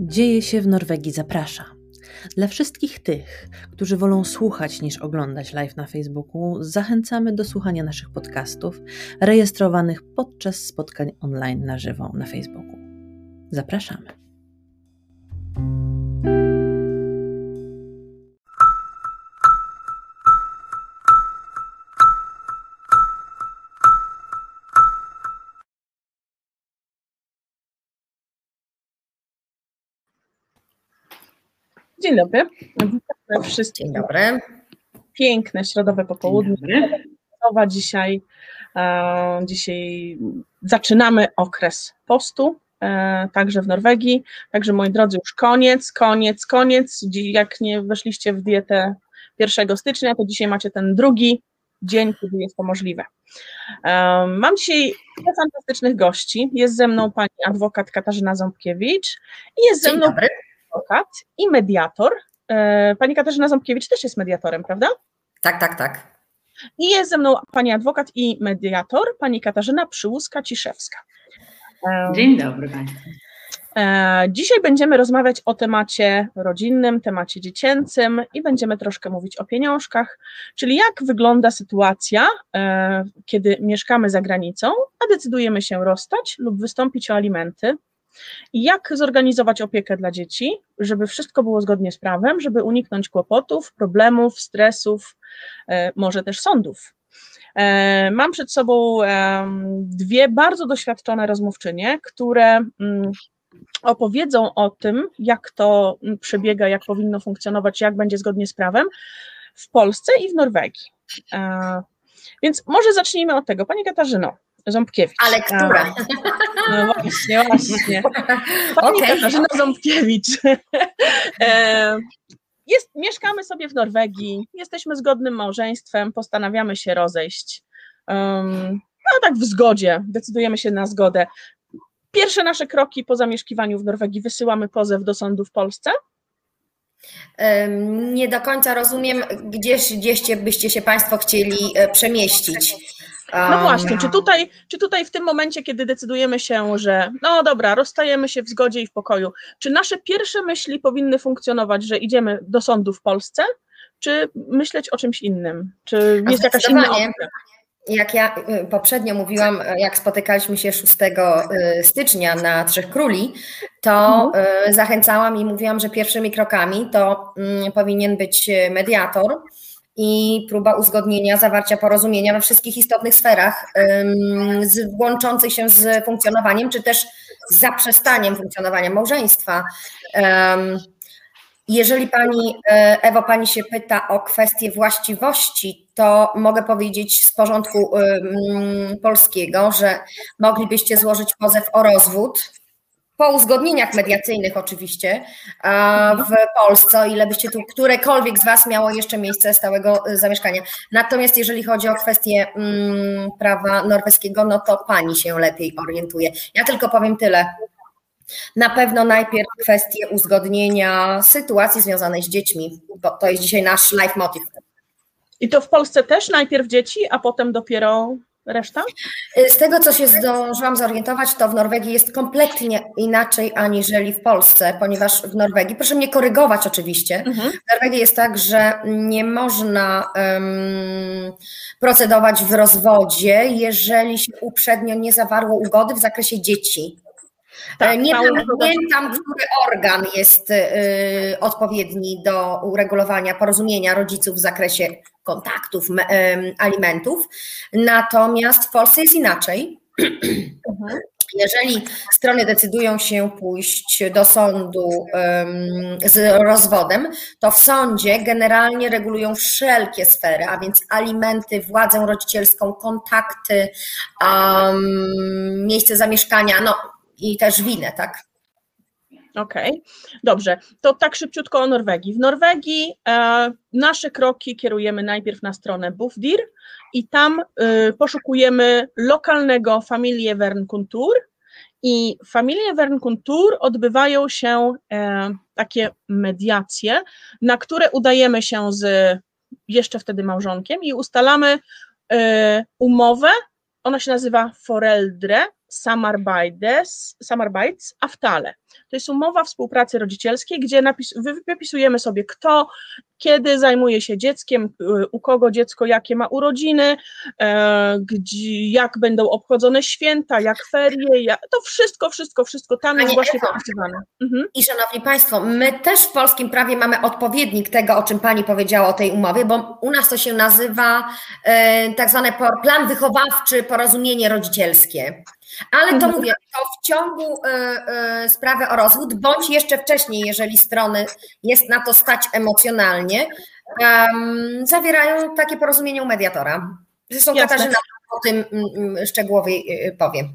Dzieje się w Norwegii zaprasza. Dla wszystkich tych, którzy wolą słuchać niż oglądać live na Facebooku, zachęcamy do słuchania naszych podcastów rejestrowanych podczas spotkań online na żywo na Facebooku. Zapraszamy. Dzień dobry. Witam wszystkich. Dzień dobry. Piękne środowe popołudnie. Dzisiaj. E, dzisiaj zaczynamy okres postu, e, także w Norwegii. Także moi drodzy, już koniec, koniec, koniec. Jak nie weszliście w dietę 1 stycznia, to dzisiaj macie ten drugi dzień, kiedy jest to możliwe. E, mam dzisiaj fantastycznych gości. Jest ze mną pani adwokat Katarzyna Ząbkiewicz i jest ze Dzień mną dobry. Adwokat i mediator. E, Pani Katarzyna Ząbkiewicz też jest mediatorem, prawda? Tak, tak, tak. I jest ze mną pani adwokat i mediator, pani Katarzyna Przyłuska-Ciszewska. E, Dzień dobry Państwu. e, Dzisiaj będziemy rozmawiać o temacie rodzinnym, temacie dziecięcym i będziemy troszkę mówić o pieniążkach, czyli jak wygląda sytuacja, kiedy mieszkamy za granicą, a decydujemy się rozstać lub wystąpić o alimenty. Jak zorganizować opiekę dla dzieci, żeby wszystko było zgodnie z prawem, żeby uniknąć kłopotów, problemów, stresów, e, może też sądów. E, Mam przed sobą em, dwie bardzo doświadczone rozmówczynie, które mm, opowiedzą o tym, jak to przebiega, jak powinno funkcjonować, jak będzie zgodnie z prawem w Polsce i w Norwegii. E, Więc może zacznijmy od tego. Pani Katarzyno Ząbkiewicz. Ale która? No właśnie, właśnie. Pani Okej. Katarzyna Ząbkiewicz. E, Jest, mieszkamy sobie w Norwegii, jesteśmy zgodnym małżeństwem, postanawiamy się rozejść. Um, no tak w zgodzie, decydujemy się na zgodę. Pierwsze nasze kroki po zamieszkiwaniu w Norwegii wysyłamy pozew do sądu w Polsce. Nie do końca rozumiem, gdzieś, gdzieście byście się Państwo chcieli e, przemieścić. No właśnie, czy tutaj, czy tutaj w tym momencie, kiedy decydujemy się, że no dobra, rozstajemy się w zgodzie i w pokoju, czy nasze pierwsze myśli powinny funkcjonować, że idziemy do sądu w Polsce, czy myśleć o czymś innym? Czy jest jakaś inna opcja? Jak ja y, poprzednio mówiłam, jak spotykaliśmy się 6 y, stycznia na Trzech Króli, to y, zachęcałam i mówiłam, że pierwszymi krokami to mm, powinien być mediator i próba uzgodnienia, zawarcia porozumienia we wszystkich istotnych sferach, z, łączących się z funkcjonowaniem, czy też z zaprzestaniem funkcjonowania małżeństwa. Jeżeli pani, e, Ewo, pani się pyta o kwestię właściwości, to mogę powiedzieć z porządku polskiego, że moglibyście złożyć pozew o rozwód, po uzgodnieniach mediacyjnych oczywiście, a w Polsce, o ile byście tu, którekolwiek z Was miało jeszcze miejsce stałego y, zamieszkania. Natomiast jeżeli chodzi o kwestię mm, prawa norweskiego, no to pani się lepiej orientuje. Ja tylko powiem tyle. Na pewno najpierw kwestie uzgodnienia sytuacji związanej z dziećmi, bo to jest dzisiaj nasz life motive. I to w Polsce też najpierw dzieci, a potem dopiero reszta? Z tego, co się zdążyłam zorientować, to w Norwegii jest kompletnie inaczej aniżeli w Polsce, ponieważ w Norwegii, proszę mnie korygować oczywiście, Mhm. w Norwegii jest tak, że nie można em, procedować w rozwodzie, jeżeli się uprzednio nie zawarło ugody w zakresie dzieci. Tak, E, nie, ugodę. nie tam, który organ jest y, odpowiedni do uregulowania porozumienia rodziców w zakresie kontaktów, alimentów. Natomiast w Polsce jest inaczej. Jeżeli strony decydują się pójść do sądu z rozwodem, to w sądzie generalnie regulują wszelkie sfery, a więc alimenty, władzę rodzicielską, kontakty, em, miejsce zamieszkania, no i też winę, tak? Okej, dobrze. To tak szybciutko o Norwegii. W Norwegii e, nasze kroki kierujemy najpierw na stronę Bufdir i tam e, poszukujemy lokalnego Familie Vernkuntur i Familie Vernkuntur odbywają się e, takie mediacje, na które udajemy się z jeszcze wtedy małżonkiem i ustalamy e, umowę, ona się nazywa Foreldre, Samarbeits, Aftale. To jest umowa współpracy rodzicielskiej, gdzie napis, wypisujemy sobie, kto kiedy zajmuje się dzieckiem, y, u kogo dziecko jakie ma urodziny, e, gdzie, jak będą obchodzone święta, jak ferie, jak, to wszystko, wszystko, wszystko tam jest właśnie popisywane. Mhm. I szanowni Państwo, my też w polskim prawie mamy odpowiednik tego, o czym Pani powiedziała o tej umowie, bo u nas to się nazywa e, tak zwane plan wychowawczy, porozumienie rodzicielskie. Ale to mhm. mówię, to w ciągu y, y, sprawy o rozwód, bądź jeszcze wcześniej, jeżeli strony jest na to stać emocjonalnie, um, zawierają takie porozumienie u mediatora. Zresztą Jasne. Katarzyna o tym um, szczegółowiej y, powie.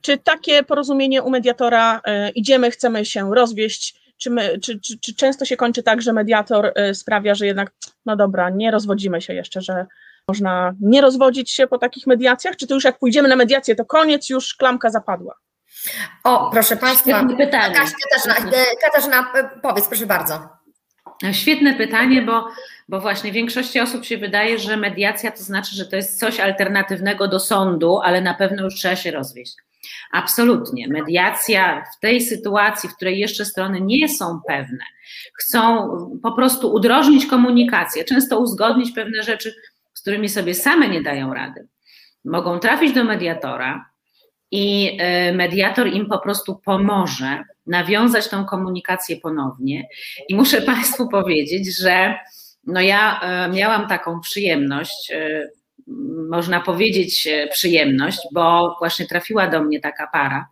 Czy takie porozumienie u mediatora idziemy, chcemy się rozwieść, czy, my, czy, czy, czy, często się kończy tak, że mediator sprawia, że jednak, no dobra, nie rozwodzimy się jeszcze, że można nie rozwodzić się po takich mediacjach, czy to już jak pójdziemy na mediację, to koniec, już klamka zapadła? O, proszę Państwa, pytanie. Katarzyna, e, Katarzyna, e, powiedz, proszę bardzo. Świetne pytanie, bo, bo właśnie większości osób się wydaje, że mediacja to znaczy, że to jest coś alternatywnego do sądu, ale na pewno już trzeba się rozwieść. Absolutnie. Mediacja w tej sytuacji, w której jeszcze strony nie są pewne, chcą po prostu udrożnić komunikację, często uzgodnić pewne rzeczy, którymi sobie same nie dają rady, mogą trafić do mediatora i e, mediator im po prostu pomoże nawiązać tą komunikację ponownie. I muszę Państwu powiedzieć, że no ja e, miałam taką przyjemność, e, można powiedzieć przyjemność, bo właśnie trafiła do mnie taka para,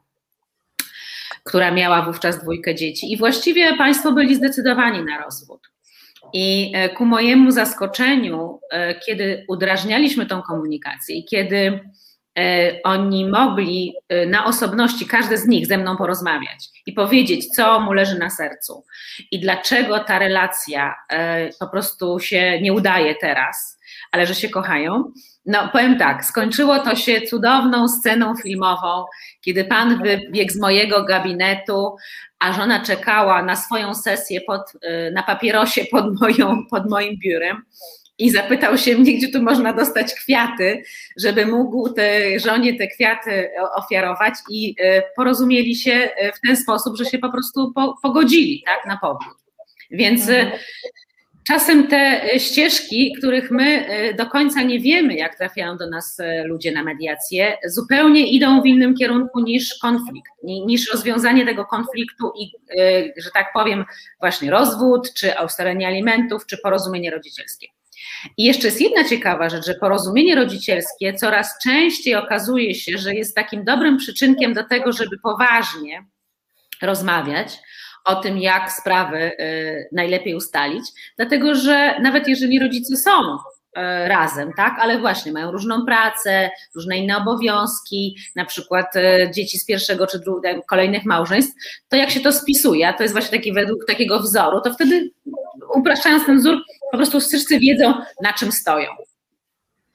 która miała wówczas dwójkę dzieci i właściwie Państwo byli zdecydowani na rozwód. I e, ku mojemu zaskoczeniu, e, kiedy udrażnialiśmy tą komunikację i kiedy e, oni mogli na osobności, każdy z nich ze mną porozmawiać i powiedzieć, co mu leży na sercu i dlaczego ta relacja po prostu się nie udaje teraz, ale że się kochają. No, powiem tak, skończyło to się cudowną sceną filmową, kiedy pan wybiegł z mojego gabinetu, a żona czekała na swoją sesję pod, y, na papierosie pod, moją, pod moim biurem i zapytał się mnie, gdzie tu można dostać kwiaty, żeby mógł tej żonie te kwiaty ofiarować i y, porozumieli się y, w ten sposób, że się po prostu pogodzili tak, na powrót. Więc mhm. Czasem te ścieżki, których my do końca nie wiemy, jak trafiają do nas ludzie na mediację, zupełnie idą w innym kierunku niż konflikt, niż rozwiązanie tego konfliktu i, że tak powiem, właśnie rozwód, czy ustalenie alimentów, czy porozumienie rodzicielskie. I jeszcze jest jedna ciekawa rzecz, że porozumienie rodzicielskie coraz częściej okazuje się, że jest takim dobrym przyczynkiem do tego, żeby poważnie rozmawiać o tym, jak sprawy y, najlepiej ustalić, dlatego że nawet jeżeli rodzice są y, razem, tak, ale właśnie mają różną pracę, różne inne obowiązki, na przykład y, dzieci z pierwszego czy drugiego, kolejnych małżeństw, to jak się to spisuje, a to jest właśnie taki według takiego wzoru, to wtedy upraszczając ten wzór, po prostu wszyscy wiedzą, na czym stoją.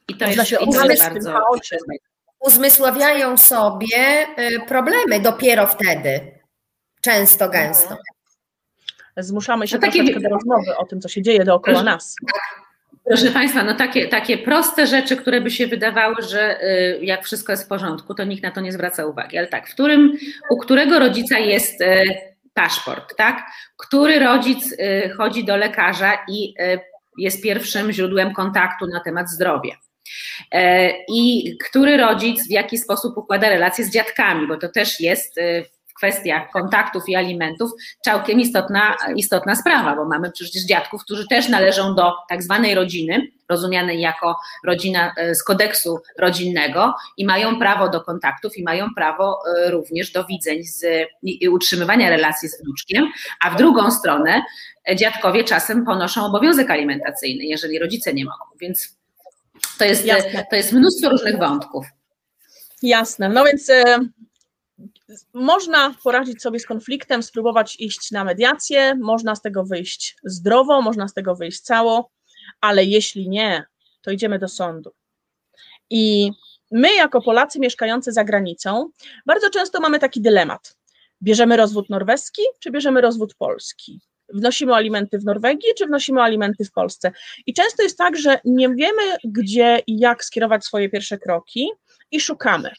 I to jest, i to jest bardzo... Uzmysławiają sobie problemy dopiero wtedy. Często, gęsto. Zmuszamy się no takie... do rozmowy o tym, co się dzieje dookoła proszę, nas. Proszę Państwa, no takie, takie proste rzeczy, które by się wydawały, że y, jak wszystko jest w porządku, to nikt na to nie zwraca uwagi. Ale tak, w którym, u którego rodzica jest y, paszport, tak? Który rodzic y, chodzi do lekarza i jest pierwszym źródłem kontaktu na temat zdrowia? I który rodzic w jaki sposób układa relacje z dziadkami, bo to też jest kwestiach kontaktów i alimentów całkiem istotna, istotna sprawa, bo mamy przecież dziadków, którzy też należą do tak zwanej rodziny, rozumianej jako rodzina e, z kodeksu rodzinnego i mają prawo do kontaktów i mają prawo e, również do widzeń z, i utrzymywania relacji z wnuczkiem, a w drugą stronę e, dziadkowie czasem ponoszą obowiązek alimentacyjny, jeżeli rodzice nie mogą, więc to jest, to jest mnóstwo różnych wątków. Jasne, no więc można poradzić sobie z konfliktem, spróbować iść na mediację, można z tego wyjść zdrowo, można z tego wyjść cało, ale jeśli nie, to idziemy do sądu. I my, jako Polacy mieszkający za granicą, bardzo często mamy taki dylemat. Bierzemy rozwód norweski, czy bierzemy rozwód polski? Wnosimy alimenty w Norwegii, czy wnosimy alimenty w Polsce? I często jest tak, że nie wiemy, gdzie i jak skierować swoje pierwsze kroki i szukamy.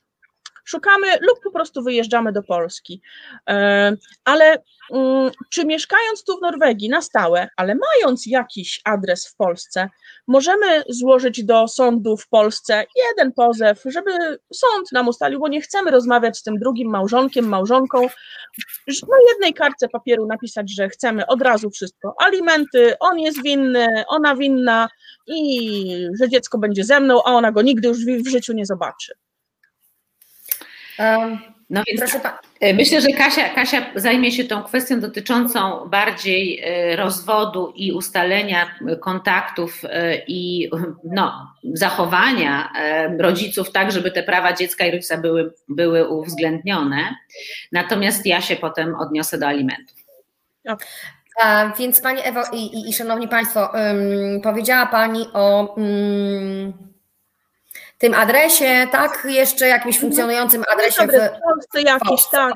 Szukamy lub po prostu wyjeżdżamy do Polski. E, ale mm, czy mieszkając tu w Norwegii na stałe, ale mając jakiś adres w Polsce, możemy złożyć do sądu w Polsce jeden pozew, żeby sąd nam ustalił, bo nie chcemy rozmawiać z tym drugim małżonkiem, małżonką, na jednej kartce papieru napisać, że chcemy od razu wszystko, alimenty, on jest winny, ona winna i że dziecko będzie ze mną, a ona go nigdy już w życiu nie zobaczy. No więc Proszę e, myślę, że Kasia, Kasia zajmie się tą kwestią dotyczącą bardziej e, rozwodu i ustalenia kontaktów e, i no, zachowania rodziców tak, żeby te prawa dziecka i rodzica były, były uwzględnione. Natomiast ja się potem odniosę do alimentów. A, więc Pani Ewo i, i, i Szanowni Państwo, um, powiedziała Pani o um, tym adresie, tak? Jeszcze jakimś mhm. funkcjonującym adresie w, w Polsce jakiś, tak.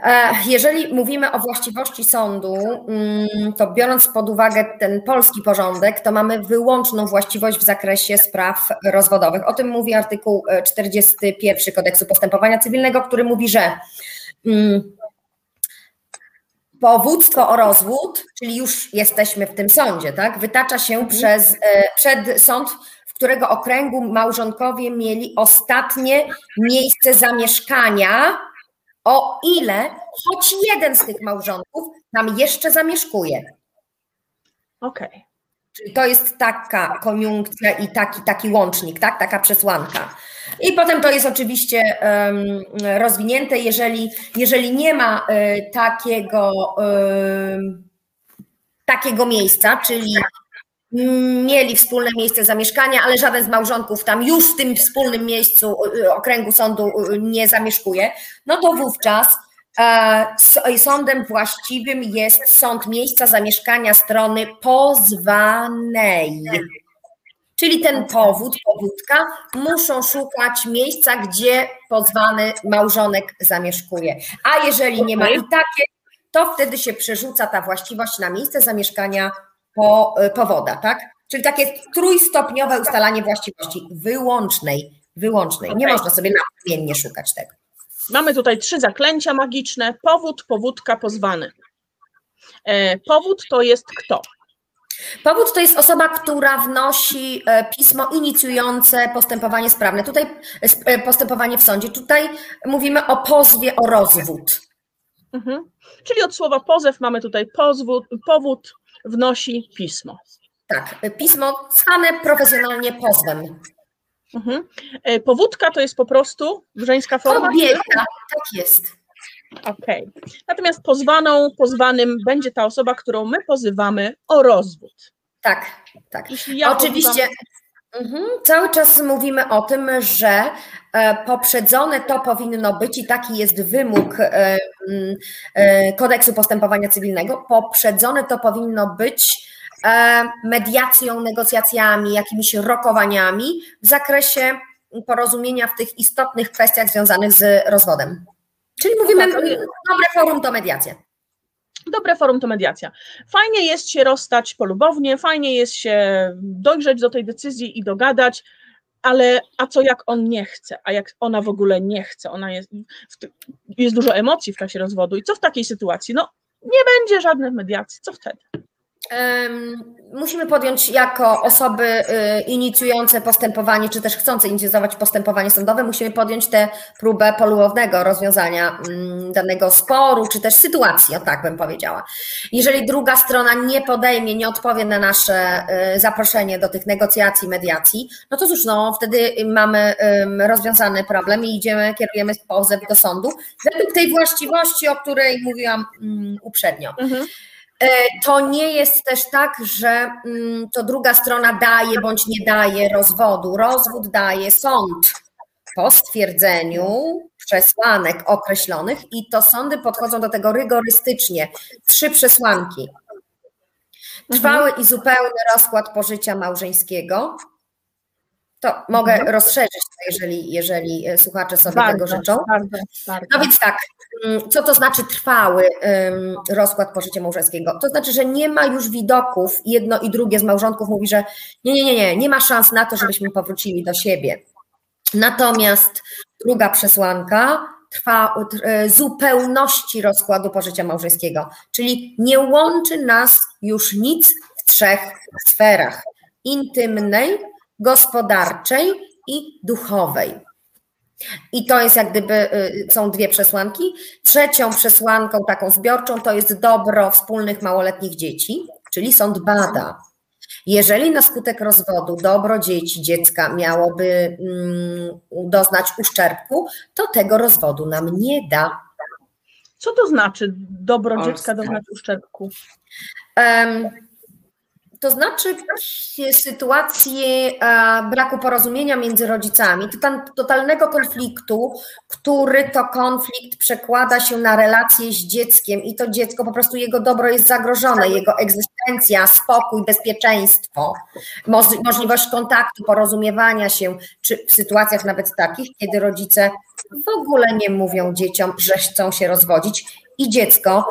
E, jeżeli mówimy o właściwości sądu, mm, to biorąc pod uwagę ten polski porządek, to mamy wyłączną właściwość w zakresie spraw rozwodowych. O tym mówi artykuł 41 e, Kodeksu Postępowania Cywilnego, który mówi, że mm, powództwo o rozwód, czyli już jesteśmy w tym sądzie, tak, wytacza się mhm. przez, e, przed sąd którego okręgu małżonkowie mieli ostatnie miejsce zamieszkania, o ile choć jeden z tych małżonków tam jeszcze zamieszkuje. Okej. Okay. Czyli to jest taka koniunkcja i taki, taki łącznik, tak? taka przesłanka. I potem to jest oczywiście um, rozwinięte, jeżeli, jeżeli nie ma y, takiego, y, takiego miejsca, czyli mieli wspólne miejsce zamieszkania, ale żaden z małżonków tam już w tym wspólnym miejscu y, okręgu sądu y, nie zamieszkuje, no to wówczas e, sądem właściwym jest sąd miejsca zamieszkania strony pozwanej. Czyli ten powód, powódka muszą szukać miejsca, gdzie pozwany małżonek zamieszkuje. A jeżeli nie ma i takie, to wtedy się przerzuca ta właściwość na miejsce zamieszkania po, y, powoda, tak? Czyli takie trójstopniowe ustalanie właściwości wyłącznej, wyłącznej. Okay. Nie można sobie naprzemiennie szukać tego. Mamy tutaj trzy zaklęcia magiczne. Powód, powódka, pozwany. E, powód to jest kto? Powód to jest osoba, która wnosi e, pismo inicjujące postępowanie sprawne. Tutaj e, postępowanie w sądzie. Tutaj mówimy o pozwie o rozwód. Mhm. Czyli od słowa pozew mamy tutaj pozwód, powód, wnosi pismo. Tak, pismo zwane profesjonalnie pozwem. Mhm. E, powódka to jest po prostu żeńska forma? Kobieta, tak jest. Okej. Okay. Natomiast pozwaną, pozwanym będzie ta osoba, którą my pozywamy o rozwód. Tak, tak. Ja Oczywiście. Mhm. Cały czas mówimy o tym, że e, poprzedzone to powinno być i taki jest wymóg e, e, kodeksu postępowania cywilnego. Poprzedzone to powinno być mediacją, negocjacjami, jakimiś rokowaniami w zakresie porozumienia w tych istotnych kwestiach związanych z rozwodem. Czyli mówimy, no tak, dobre forum to mediacja. Dobre forum to mediacja. Fajnie jest się rozstać polubownie, fajnie jest się dojrzeć do tej decyzji i dogadać, ale a co jak on nie chce, a jak ona w ogóle nie chce, ona jest, jest dużo emocji w czasie rozwodu i co w takiej sytuacji? No nie będzie żadnej mediacji, co wtedy? Musimy podjąć jako osoby y, inicjujące postępowanie, czy też chcące inicjować postępowanie sądowe, musimy podjąć tę próbę polułownego rozwiązania mm, danego sporu, czy też sytuacji, o tak bym powiedziała. Jeżeli druga strona nie podejmie, nie odpowie na nasze y, zaproszenie do tych negocjacji, mediacji, no to cóż, no wtedy mamy rozwiązany problem i idziemy, kierujemy pozew do sądu według tej właściwości, o której mówiłam mm, uprzednio. Mhm. E, to nie jest też tak, że mm, to druga strona daje bądź nie daje rozwodu. Rozwód daje sąd po stwierdzeniu przesłanek określonych i to sądy podchodzą do tego rygorystycznie. Trzy przesłanki. Trwały i zupełny rozkład pożycia małżeńskiego, to mogę mhm. rozszerzyć, jeżeli, jeżeli e, słuchacze sobie bardzo, tego życzą. Bardzo, bardzo. No więc tak, mm, co to znaczy trwały rozkład pożycia małżeńskiego? To znaczy, że nie ma już widoków, jedno i drugie z małżonków mówi, że nie, nie, nie, nie, nie ma szans na to, żebyśmy powrócili do siebie. Natomiast Druga przesłanka trwa e, zupełności rozkładu pożycia małżeńskiego, czyli nie łączy nas już nic w trzech sferach: intymnej, gospodarczej i duchowej. I to jest jak gdyby, y, są dwie przesłanki. Trzecią przesłanką, taką zbiorczą, to jest dobro wspólnych małoletnich dzieci, czyli sąd bada. Jeżeli na skutek rozwodu dobro dzieci, dziecka miałoby mm, doznać uszczerbku, to tego rozwodu nam nie da. Co to znaczy dobro dziecka doznać uszczerbku? Um, to znaczy sytuację braku porozumienia między rodzicami, totalnego konfliktu, który to konflikt przekłada się na relacje z dzieckiem i to dziecko po prostu jego dobro jest zagrożone, jego egzystencja, spokój, bezpieczeństwo, możliwość kontaktu, porozumiewania się, czy w sytuacjach nawet takich, kiedy rodzice w ogóle nie mówią dzieciom, że chcą się rozwodzić i dziecko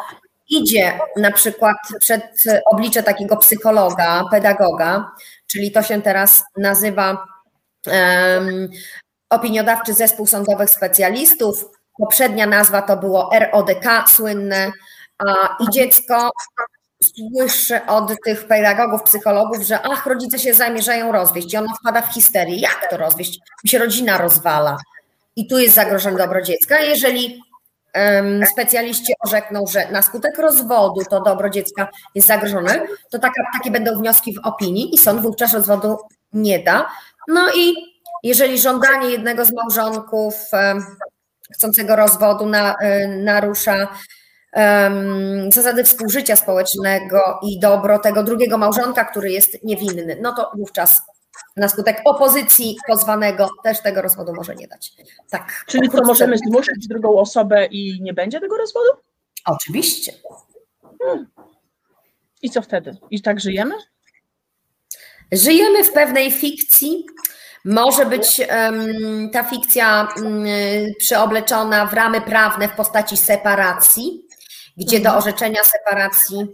idzie na przykład przed oblicze takiego psychologa, pedagoga, czyli to się teraz nazywa um, opiniodawczy zespół sądowych specjalistów. Poprzednia nazwa to było RODK słynne a, i dziecko słyszy od tych pedagogów, psychologów, że ach, rodzice się zamierzają rozwieść i ono wpada w histerię. Jak to rozwieść? Mi się rodzina rozwala. I tu jest zagrożenie dobro dziecka. Jeżeli specjaliści orzekną, że na skutek rozwodu to dobro dziecka jest zagrożone, to taka, takie będą wnioski w opinii i sąd wówczas rozwodu nie da. No i jeżeli żądanie jednego z małżonków chcącego rozwodu na, e, narusza um, zasady współżycia społecznego i dobro tego drugiego małżonka, który jest niewinny, no to wówczas na skutek opozycji pozwanego też tego rozwodu może nie dać. Tak. Czyli to możemy zmusić drugą osobę i nie będzie tego rozwodu? Oczywiście. Hmm. I co wtedy? I tak żyjemy? Żyjemy w pewnej fikcji. Może być um, ta fikcja um, przeobleczona w ramy prawne w postaci separacji, gdzie do mhm. orzeczenia separacji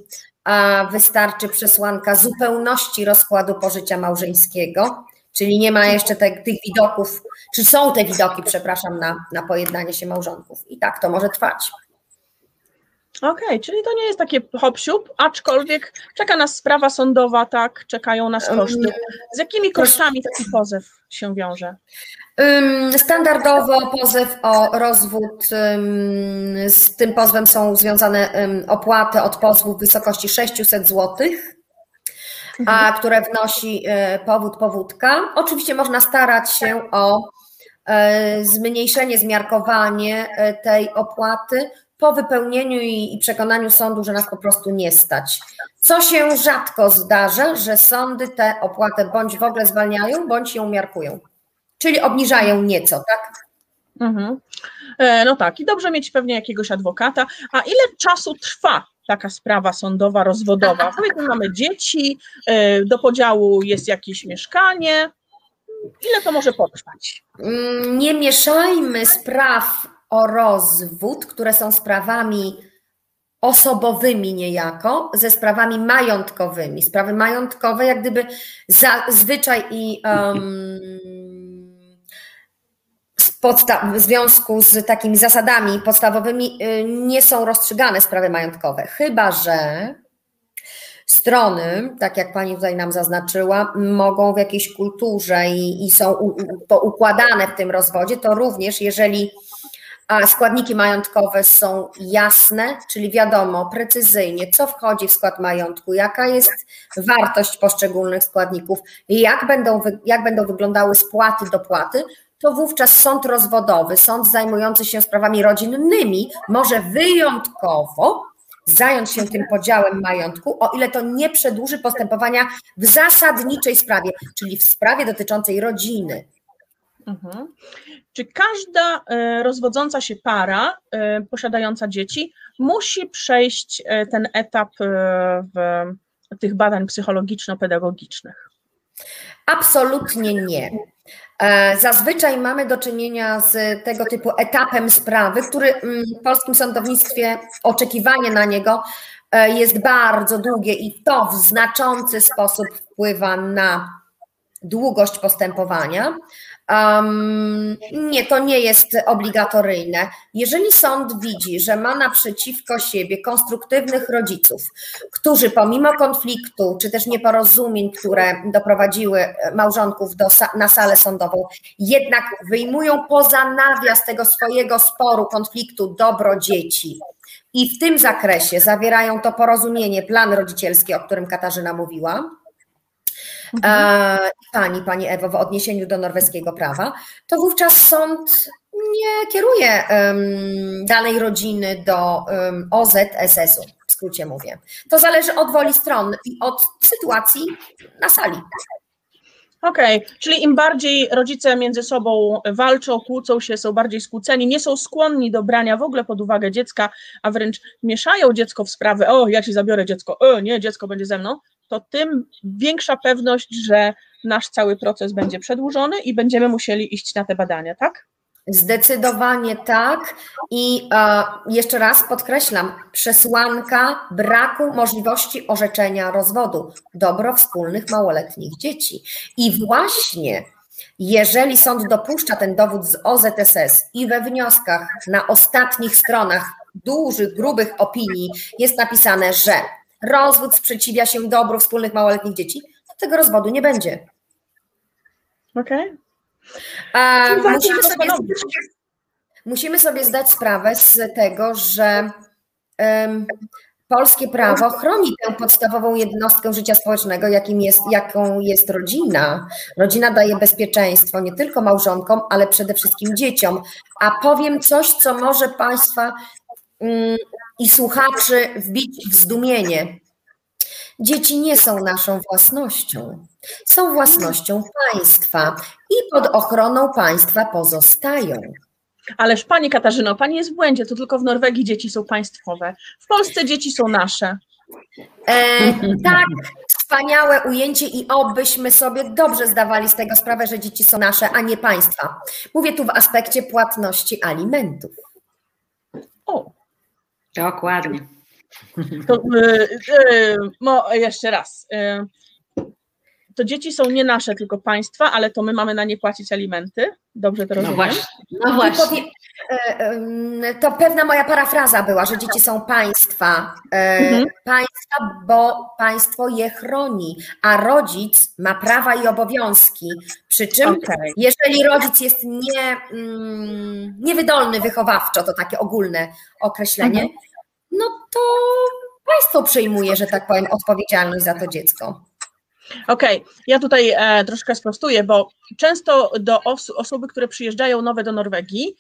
a wystarczy przesłanka zupełności rozkładu pożycia małżeńskiego, czyli nie ma jeszcze te, tych widoków, czy są te widoki, przepraszam, na, na pojednanie się małżonków. I tak to może trwać. Okej, okay, czyli to nie jest takie hop aczkolwiek czeka nas sprawa sądowa, tak, czekają nas koszty. Z jakimi kosztami taki pozew się wiąże? Standardowo pozew o rozwód, z tym pozwem są związane opłaty od pozwu w wysokości 600 zł, a mhm. które wnosi e, powód, powódka. Oczywiście można starać się o e, zmniejszenie, zmiarkowanie e, tej opłaty po wypełnieniu i, przekonaniu sądu, że nas po prostu nie stać. Co się rzadko zdarza, że sądy tę opłatę bądź w ogóle zwalniają, bądź ją miarkują. Czyli obniżają nieco, tak? Mhm. E, no tak, i dobrze mieć pewnie jakiegoś adwokata. A ile czasu trwa taka sprawa sądowa, rozwodowa? Powiedzmy, mamy dzieci, e, do podziału jest jakieś mieszkanie. Ile to może potrwać? Mm, nie mieszajmy spraw o rozwód, które są sprawami osobowymi niejako, ze sprawami majątkowymi. Sprawy majątkowe, jak gdyby zazwyczaj i um, w związku z takimi zasadami podstawowymi y, nie są rozstrzygane sprawy majątkowe, chyba że strony, tak jak pani tutaj nam zaznaczyła, mogą w jakiejś kulturze i, i są u, poukładane w tym rozwodzie, to również jeżeli składniki majątkowe są jasne, czyli wiadomo precyzyjnie, co wchodzi w skład majątku, jaka jest wartość poszczególnych składników, jak będą, jak będą wyglądały spłaty, dopłaty, to wówczas sąd rozwodowy, sąd zajmujący się sprawami rodzinnymi, może wyjątkowo zająć się tym podziałem majątku, o ile to nie przedłuży postępowania w zasadniczej sprawie, czyli w sprawie dotyczącej rodziny. Mhm. Czy każda e, rozwodząca się para e, posiadająca dzieci musi przejść e, ten etap w tych badań psychologiczno-pedagogicznych? Absolutnie nie. Zazwyczaj mamy do czynienia z tego typu etapem sprawy, który mm, w polskim sądownictwie oczekiwanie na niego jest bardzo długie i to w znaczący sposób wpływa na długość postępowania. Um, nie, to nie jest obligatoryjne. Jeżeli sąd widzi, że ma naprzeciwko siebie konstruktywnych rodziców, którzy pomimo konfliktu czy też nieporozumień, które doprowadziły małżonków do, na salę sądową, jednak wyjmują poza nawias tego swojego sporu, konfliktu dobro dzieci, i w tym zakresie zawierają to porozumienie, plan rodzicielski, o którym Katarzyna mówiła, mhm. E, pani, pani Ewo, w odniesieniu do norweskiego prawa, to wówczas sąd nie kieruje um, danej rodziny do um, OZSS-u, w skrócie mówię. To zależy od woli stron i od sytuacji na sali. Okej, okay. czyli im bardziej rodzice między sobą walczą, kłócą się, są bardziej skłóceni, nie są skłonni do brania w ogóle pod uwagę dziecka, a wręcz mieszają dziecko w sprawy, o, ja ci zabiorę dziecko, o, nie, dziecko będzie ze mną, to tym większa pewność, że nasz cały proces będzie przedłużony i będziemy musieli iść na te badania, tak? Zdecydowanie tak. I e, jeszcze raz podkreślam, przesłanka braku możliwości orzeczenia rozwodu, dobro wspólnych małoletnich dzieci. I właśnie jeżeli sąd dopuszcza ten dowód z OZSS i we wnioskach na ostatnich stronach dużych, grubych opinii jest napisane, że rozwód sprzeciwia się dobru wspólnych małoletnich dzieci, to tego rozwodu nie będzie. Okej. Okay. Musimy sobie, musimy sobie zdać sprawę z tego, że um, polskie prawo chroni tę podstawową jednostkę życia społecznego, jakim jest, jaką jest rodzina. Rodzina daje bezpieczeństwo nie tylko małżonkom, ale przede wszystkim dzieciom. A powiem coś, co może Państwa um, i słuchaczy wbić w zdumienie. Dzieci nie są naszą własnością. Są własnością państwa i pod ochroną państwa pozostają. Ależ Pani Katarzyno, Pani jest w błędzie, to tylko w Norwegii dzieci są państwowe. W Polsce dzieci są nasze. E, tak, wspaniałe ujęcie i obyśmy sobie dobrze zdawali z tego sprawę, że dzieci są nasze, a nie państwa. Mówię tu w aspekcie płatności alimentów. O, dokładnie. To, mo, jeszcze raz. Y, to dzieci są nie nasze, tylko państwa, ale to my mamy na nie płacić alimenty. Dobrze to no rozumiem? No właśnie. No właśnie. To pewna moja parafraza była, że dzieci są państwa. Mhm. Państwa, bo państwo je chroni, a rodzic ma prawa i obowiązki. Przy czym, okay. jeżeli rodzic jest nie, niewydolny wychowawczo, to takie ogólne określenie, mhm no to państwo przejmuje, że tak powiem, odpowiedzialność za to dziecko. Okej, okay. ja tutaj e, troszkę sprostuję, bo często do os osoby, które przyjeżdżają nowe do Norwegii,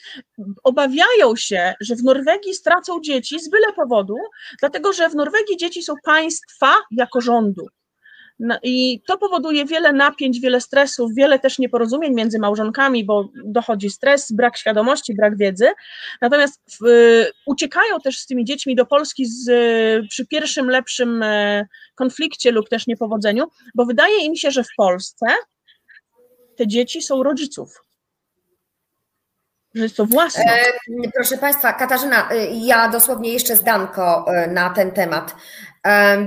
obawiają się, że w Norwegii stracą dzieci z byle powodu, dlatego że w Norwegii dzieci są państwa jako rządu. No I to powoduje wiele napięć, wiele stresów, wiele też nieporozumień między małżonkami, bo dochodzi stres, brak świadomości, brak wiedzy. Natomiast w, uciekają też z tymi dziećmi do Polski z, przy pierwszym lepszym e, konflikcie lub też niepowodzeniu, bo wydaje im się, że w Polsce te dzieci są rodziców. Że to własne. E, proszę Państwa, Katarzyna, e, ja dosłownie jeszcze zdanko e, na ten temat.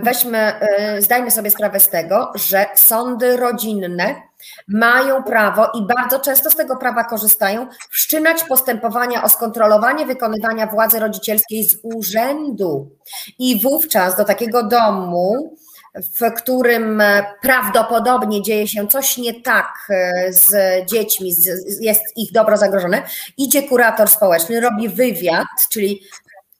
Weźmy, e, zdajmy sobie sprawę z tego, że sądy rodzinne mają prawo i bardzo często z tego prawa korzystają, wszczynać postępowania o skontrolowanie wykonywania władzy rodzicielskiej z urzędu. I wówczas do takiego domu, w którym prawdopodobnie dzieje się coś nie tak e, z dziećmi, jest ich dobro zagrożone, idzie kurator społeczny, robi wywiad, czyli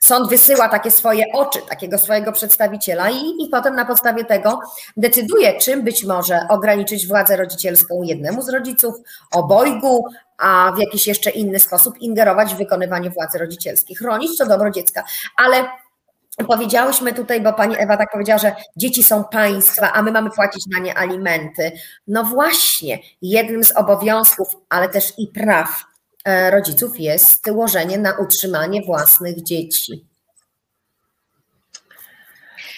Sąd wysyła takie swoje oczy, takiego swojego przedstawiciela i, i potem na podstawie tego decyduje, czym być może ograniczyć władzę rodzicielską jednemu z rodziców, obojgu, a w jakiś jeszcze inny sposób ingerować w wykonywanie władzy rodzicielskiej, chronić to dobro dziecka. Ale Powiedziałyśmy tutaj, bo pani Ewa tak powiedziała, że dzieci są państwa, a my mamy płacić na nie alimenty. No właśnie, jednym z obowiązków, ale też i praw rodziców jest łożenie na utrzymanie własnych dzieci.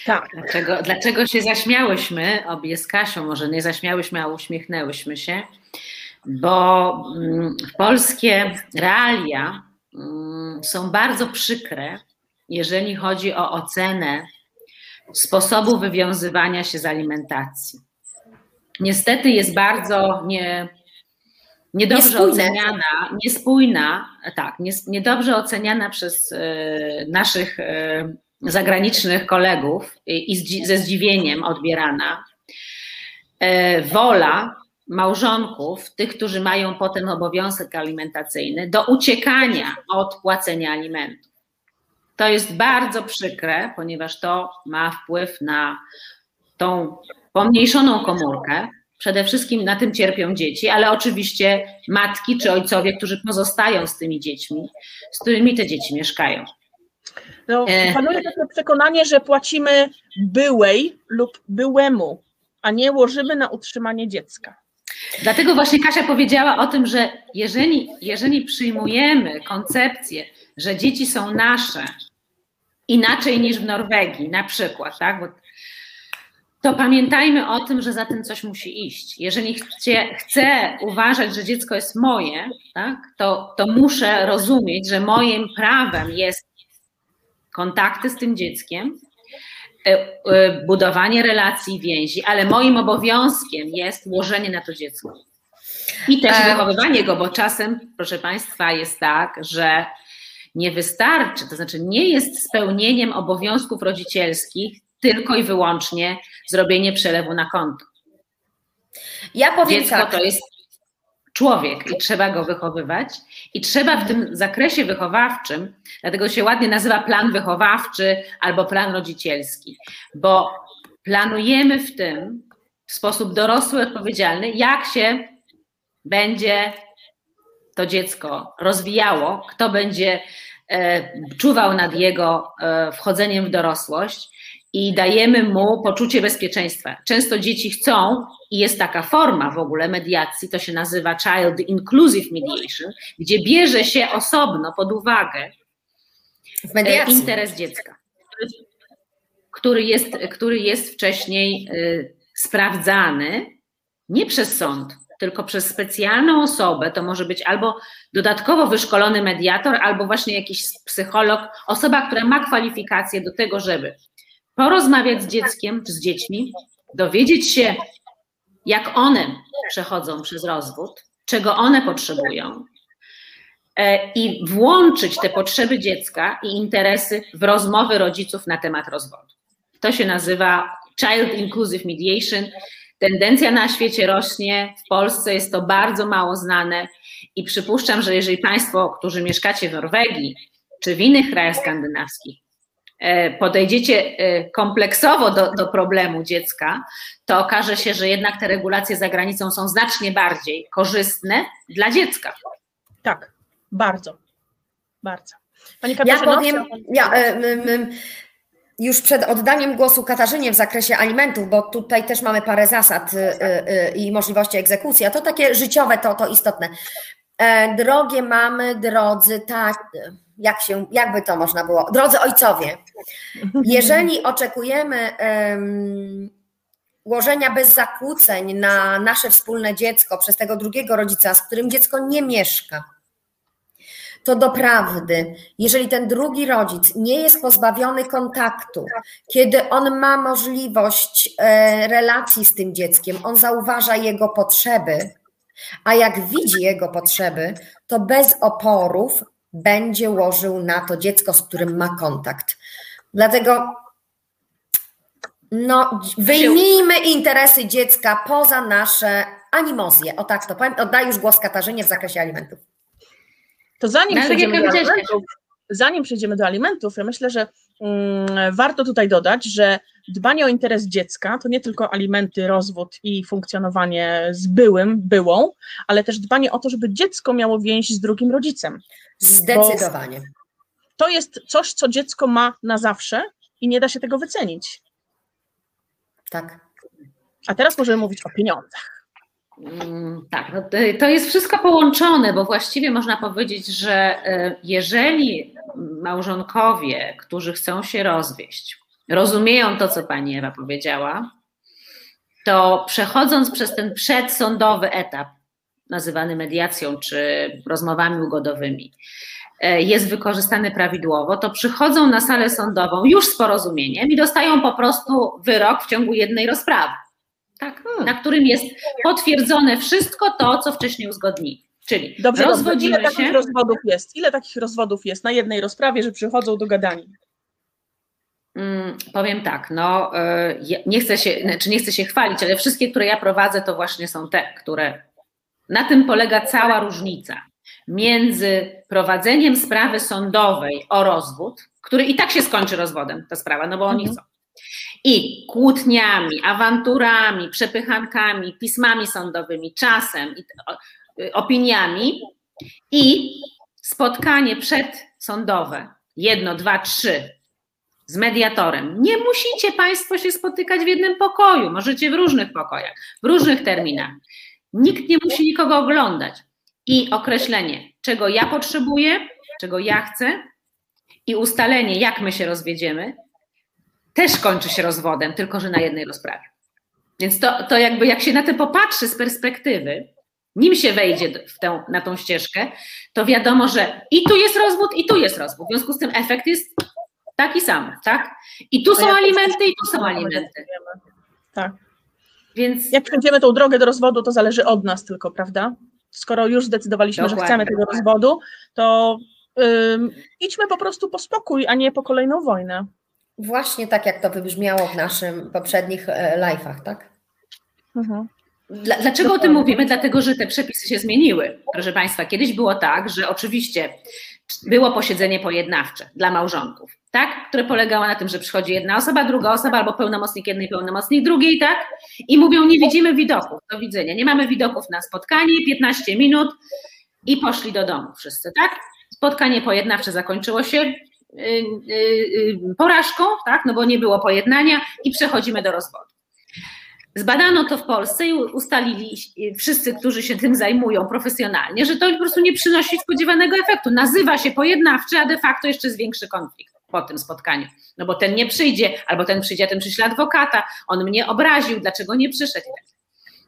Tak. Dlaczego, dlaczego się zaśmiałyśmy, obie z Kasią, może nie zaśmiałyśmy, a uśmiechnęłyśmy się, bo mm, polskie realia mm, są bardzo przykre, jeżeli chodzi o ocenę sposobu wywiązywania się z alimentacji. Niestety jest bardzo nie, Niedobrze Niespójne. oceniana, niespójna, tak, nies- niedobrze oceniana przez e, naszych e, zagranicznych kolegów i, i zdzi- ze zdziwieniem odbierana e, wola małżonków, tych, którzy mają potem obowiązek alimentacyjny, do uciekania od płacenia alimentów. To jest bardzo przykre, ponieważ to ma wpływ na tą pomniejszoną komórkę. Przede wszystkim na tym cierpią dzieci, ale oczywiście matki czy ojcowie, którzy pozostają z tymi dziećmi, z którymi te dzieci mieszkają. No, E. panuje takie przekonanie, że płacimy byłej lub byłemu, a nie łożymy na utrzymanie dziecka. Dlatego właśnie Kasia powiedziała o tym, że jeżeli, jeżeli przyjmujemy koncepcję, że dzieci są nasze, inaczej niż w Norwegii na przykład, tak? Bo to pamiętajmy o tym, że za tym coś musi iść. Jeżeli chcie, chcę uważać, że dziecko jest moje, tak? to, to muszę rozumieć, że moim prawem jest kontakty z tym dzieckiem, e, e, budowanie relacji, więzi, ale moim obowiązkiem jest łożenie na to dziecko. I też E. wychowywanie go, bo czasem, proszę Państwa, jest tak, że nie wystarczy, to znaczy nie jest spełnieniem obowiązków rodzicielskich tylko i wyłącznie zrobienie przelewu na konto. Ja powiem Dziecko tak. to jest człowiek i trzeba go wychowywać. I trzeba w tym zakresie wychowawczym, dlatego się ładnie nazywa plan wychowawczy albo plan rodzicielski, bo planujemy w tym w sposób dorosły, odpowiedzialny, jak się będzie to dziecko rozwijało, kto będzie e, czuwał nad jego e, wchodzeniem w dorosłość i dajemy mu poczucie bezpieczeństwa. Często dzieci chcą, i jest taka forma w ogóle mediacji, to się nazywa Child Inclusive Mediation, gdzie bierze się osobno pod uwagę e, interes dziecka, który jest, który jest wcześniej y, sprawdzany nie przez sąd, tylko przez specjalną osobę. To może być albo dodatkowo wyszkolony mediator, albo właśnie jakiś psycholog, osoba, która ma kwalifikacje do tego, żeby porozmawiać z dzieckiem czy z dziećmi, dowiedzieć się, jak one przechodzą przez rozwód, czego one potrzebują, e, i włączyć te potrzeby dziecka i interesy w rozmowy rodziców na temat rozwodu. To się nazywa Child Inclusive Mediation. Tendencja na świecie rośnie, w Polsce jest to bardzo mało znane i przypuszczam, że jeżeli Państwo, którzy mieszkacie w Norwegii czy w innych krajach skandynawskich, podejdziecie e, kompleksowo do, do problemu dziecka, to okaże się, że jednak te regulacje za granicą są znacznie bardziej korzystne dla dziecka. Tak, bardzo, bardzo. Pani Ja Katarzyno, powiem, chciała- ja, em, em, em, już przed oddaniem głosu Katarzynie w zakresie alimentów, bo tutaj też mamy parę zasad y, y, y, i możliwości egzekucji, a to takie życiowe, to, to istotne. E, drogie mamy, drodzy, tak, jak się, jakby to można było, drodzy ojcowie, jeżeli oczekujemy em, łożenia bez zakłóceń na nasze wspólne dziecko przez tego drugiego rodzica, z którym dziecko nie mieszka, to doprawdy, jeżeli ten drugi rodzic nie jest pozbawiony kontaktu, kiedy on ma możliwość e, relacji z tym dzieckiem, on zauważa jego potrzeby, a jak widzi jego potrzeby, to bez oporów będzie łożył na to dziecko, z którym ma kontakt. Dlatego no, wyjmijmy interesy dziecka poza nasze animozje. O tak to powiem. Oddaję już głos Katarzynie w zakresie alimentów. To zanim No, przejdziemy do alimentów, zanim przejdziemy do alimentów, ja myślę, że mm, warto tutaj dodać, że dbanie o interes dziecka to nie tylko alimenty, rozwód i funkcjonowanie z byłym, byłą, ale też dbanie o to, żeby dziecko miało więź z drugim rodzicem. Zdecydowanie. To jest coś, co dziecko ma na zawsze i nie da się tego wycenić. Tak. A teraz możemy mówić o pieniądzach. Mm, Tak, no to- to jest wszystko połączone, bo właściwie można powiedzieć, że e, jeżeli małżonkowie, którzy chcą się rozwieść, rozumieją to, co pani Ewa powiedziała, to przechodząc przez ten przedsądowy etap, nazywany mediacją czy rozmowami ugodowymi, e, jest wykorzystany prawidłowo, to przychodzą na salę sądową już z porozumieniem i dostają po prostu wyrok w ciągu jednej rozprawy. Tak, na którym jest potwierdzone wszystko to, co wcześniej uzgodnili. Czyli dobrze, rozwodzimy ile się. Takich rozwodów jest? Ile takich rozwodów jest na jednej rozprawie, że przychodzą do gadania? Hmm, powiem tak, no y, nie chcę się, znaczy nie chcę się chwalić, ale wszystkie, które ja prowadzę, to właśnie są te, które na tym polega cała różnica między prowadzeniem sprawy sądowej o rozwód, który i tak się skończy rozwodem, ta sprawa, no bo oni mhm. chcą. I kłótniami, awanturami, przepychankami, pismami sądowymi, czasem, opiniami i spotkanie przedsądowe, jedno, dwa, trzy, z mediatorem. Nie musicie Państwo się spotykać w jednym pokoju, możecie w różnych pokojach, w różnych terminach. Nikt nie musi nikogo oglądać. I określenie, czego ja potrzebuję, czego ja chcę, i ustalenie, jak my się rozwiedziemy, też kończy się rozwodem, tylko że na jednej rozprawie. Więc to, to jakby jak się na to popatrzy z perspektywy, nim się wejdzie w tę, na tą ścieżkę, to wiadomo, że i tu jest rozwód, i tu jest rozwód. W związku z tym efekt jest taki sam, tak? I tu są alimenty, i tu są alimenty. Tak. Więc... Jak przejdziemy tą drogę do rozwodu, to zależy od nas tylko, prawda? Skoro już zdecydowaliśmy, Dokładnie. że chcemy tego rozwodu, to idźmy po prostu po spokój, a nie po kolejną wojnę. Właśnie tak, jak to wybrzmiało w naszym poprzednich e, live'ach, tak? Mhm. Dlaczego o tym mówimy? Dlatego, że te przepisy się zmieniły. Proszę Państwa, kiedyś było tak, że oczywiście było posiedzenie pojednawcze dla małżonków, tak? które polegało na tym, że przychodzi jedna osoba, druga osoba, albo pełnomocnik jednej, pełnomocnik drugiej, tak? I mówią, nie widzimy widoków, do widzenia, nie mamy widoków na spotkanie, 15 minut i poszli do domu wszyscy, tak? Spotkanie pojednawcze zakończyło się y, y, y, porażką, tak? no bo nie było pojednania i przechodzimy do rozwodu. Zbadano to w Polsce i ustalili wszyscy, którzy się tym zajmują profesjonalnie, że to po prostu nie przynosi spodziewanego efektu. Nazywa się pojednawczy, a de facto jeszcze zwiększy konflikt po tym spotkaniu. No bo ten nie przyjdzie, albo ten przyjdzie, a ten przyśle adwokata, on mnie obraził, dlaczego nie przyszedł.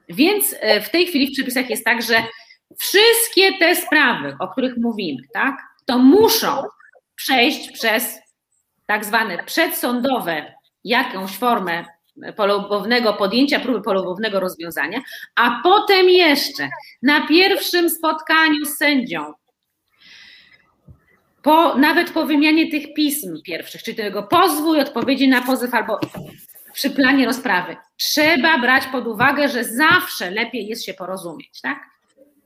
Więc e, w tej chwili w przepisach jest tak, że wszystkie te sprawy, o których mówimy, tak, to muszą przejść przez tak zwane przedsądowe jakąś formę polubownego podjęcia próby polubownego rozwiązania, a potem jeszcze na pierwszym spotkaniu z sędzią, po, nawet po wymianie tych pism pierwszych, czyli tego pozwu i odpowiedzi na pozew albo przy planie rozprawy, trzeba brać pod uwagę, że zawsze lepiej jest się porozumieć, tak?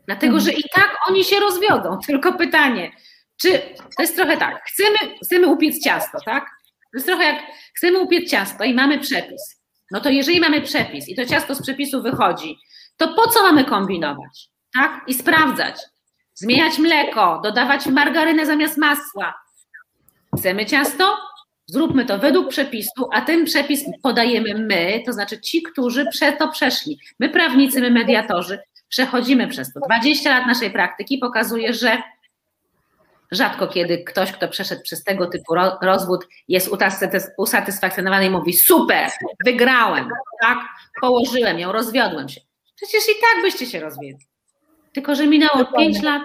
Dlatego, że i tak oni się rozwiodą. Tylko pytanie, czy to jest trochę tak, chcemy, chcemy upiec ciasto, tak? To jest trochę jak chcemy upiec ciasto i mamy przepis. No to jeżeli mamy przepis i to ciasto z przepisu wychodzi, to po co mamy kombinować? Tak? I sprawdzać. Zmieniać mleko, dodawać margarynę zamiast masła. Chcemy ciasto? Zróbmy to według przepisu, a ten przepis podajemy my, to znaczy ci, którzy przez to przeszli. My, prawnicy, my, mediatorzy, przechodzimy przez to. 20 lat naszej praktyki pokazuje, że Rzadko kiedy ktoś, kto przeszedł przez tego typu rozwód, jest usatysfakcjonowany i mówi: Super, wygrałem, tak? Położyłem ją, rozwiodłem się. Przecież i tak byście się rozwiedli. Tylko, że minęło 5 lat.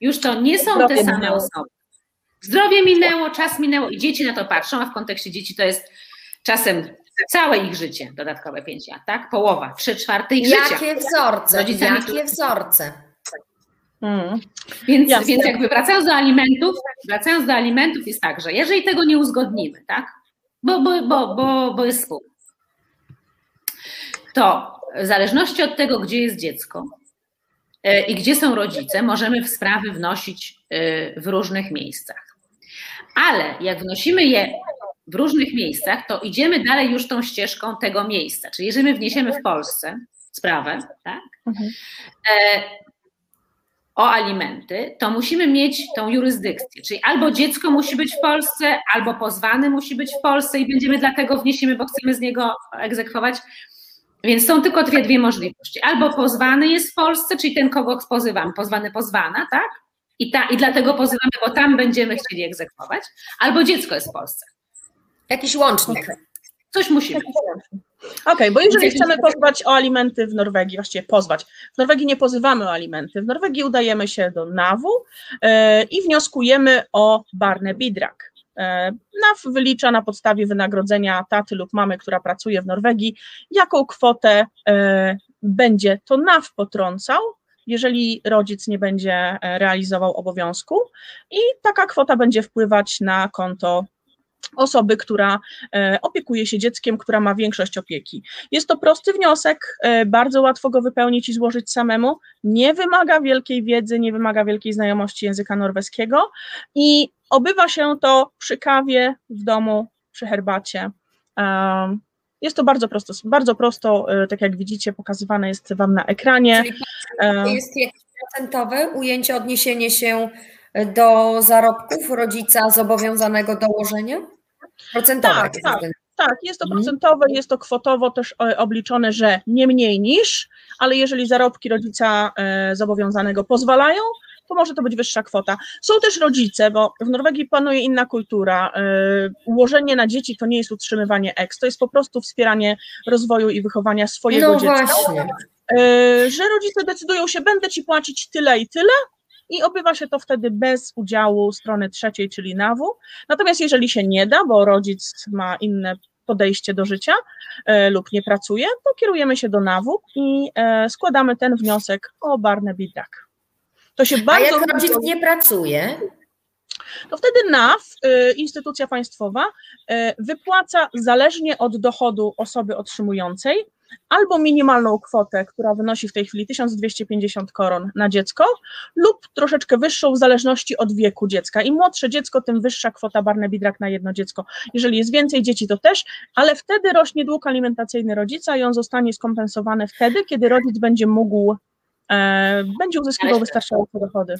Już to nie są te same osoby. Zdrowie minęło, czas minęło i dzieci na to patrzą, a w kontekście dzieci to jest czasem całe ich życie, dodatkowe 5 lat, tak? Połowa, trzy czwarte ich Jakie życia. Jakie wzorce, jakie wzorce. Hmm. Więc, więc jakby wracając do alimentów, wracając do alimentów jest tak, że jeżeli tego nie uzgodnimy, tak, bo, bo, bo, bo, bo jest spół, to w zależności od tego, gdzie jest dziecko e, i gdzie są rodzice, możemy w sprawy wnosić e, w różnych miejscach. Ale jak wnosimy je w różnych miejscach, to idziemy dalej już tą ścieżką tego miejsca. Czyli jeżeli my wniesiemy w Polsce sprawę, tak, mhm. E, o alimenty, to musimy mieć tą jurysdykcję. Czyli albo dziecko musi być w Polsce, albo pozwany musi być w Polsce i będziemy dlatego wniesiemy, bo chcemy z niego egzekwować. Więc są tylko dwie, dwie możliwości. Albo pozwany jest w Polsce, czyli ten, kogo pozywamy, pozwany, pozwana, tak? I, ta, I dlatego pozywamy, bo tam będziemy chcieli egzekwować, albo dziecko jest w Polsce. Jakiś łącznik. Coś musi być. Okej, okay, bo jeżeli chcemy pozwać o alimenty w Norwegii, właściwie pozwać, w Norwegii nie pozywamy o alimenty, w Norwegii udajemy się do NAW-u e, i wnioskujemy o barne bidrak. E, NAW wylicza na podstawie wynagrodzenia taty lub mamy, która pracuje w Norwegii, jaką kwotę e, będzie to NAW potrącał jeżeli rodzic nie będzie e, realizował obowiązku, i taka kwota będzie wpływać na konto osoby, która e, opiekuje się dzieckiem, która ma większość opieki. Jest to prosty wniosek, e, bardzo łatwo go wypełnić i złożyć samemu, nie wymaga wielkiej wiedzy, nie wymaga wielkiej znajomości języka norweskiego i obywa się to przy kawie w domu, przy herbacie. Jest to bardzo prosto, bardzo prosto, e, tak jak widzicie, pokazywane jest Wam na ekranie. Czyli jest jakieś procentowe ujęcie, odniesienie się do zarobków rodzica zobowiązanego do łożenia? Procentowe. Tak, tak, tak, jest to mhm. procentowe, jest to kwotowo też e, obliczone, że nie mniej niż, ale jeżeli zarobki rodzica e, zobowiązanego pozwalają, to może to być wyższa kwota. Są też rodzice, bo w Norwegii panuje inna kultura. E, ułożenie na dzieci to nie jest utrzymywanie eks, to jest po prostu wspieranie rozwoju i wychowania swojego no dziecka. Właśnie. Że rodzice decydują się, będę ci płacić tyle i tyle, i obywa się to wtedy bez udziału strony trzeciej, czyli NAW. Natomiast jeżeli się nie da, bo rodzic ma inne podejście do życia e, lub nie pracuje, to kierujemy się do NAW i e, składamy ten wniosek o Barne Bidak. To się bardzo A jak rodzic nie pracuje? to wtedy NAW, e, instytucja państwowa, e, wypłaca zależnie od dochodu osoby otrzymującej albo minimalną kwotę, która wynosi w tej chwili 1250 koron na dziecko, lub troszeczkę wyższą w zależności od wieku dziecka. Im młodsze dziecko, tym wyższa kwota Barne Bidrak na jedno dziecko. Jeżeli jest więcej dzieci, to też, ale wtedy rośnie dług alimentacyjny rodzica i on zostanie skompensowany wtedy, kiedy rodzic będzie mógł, e, będzie uzyskiwał wystarczające dochody.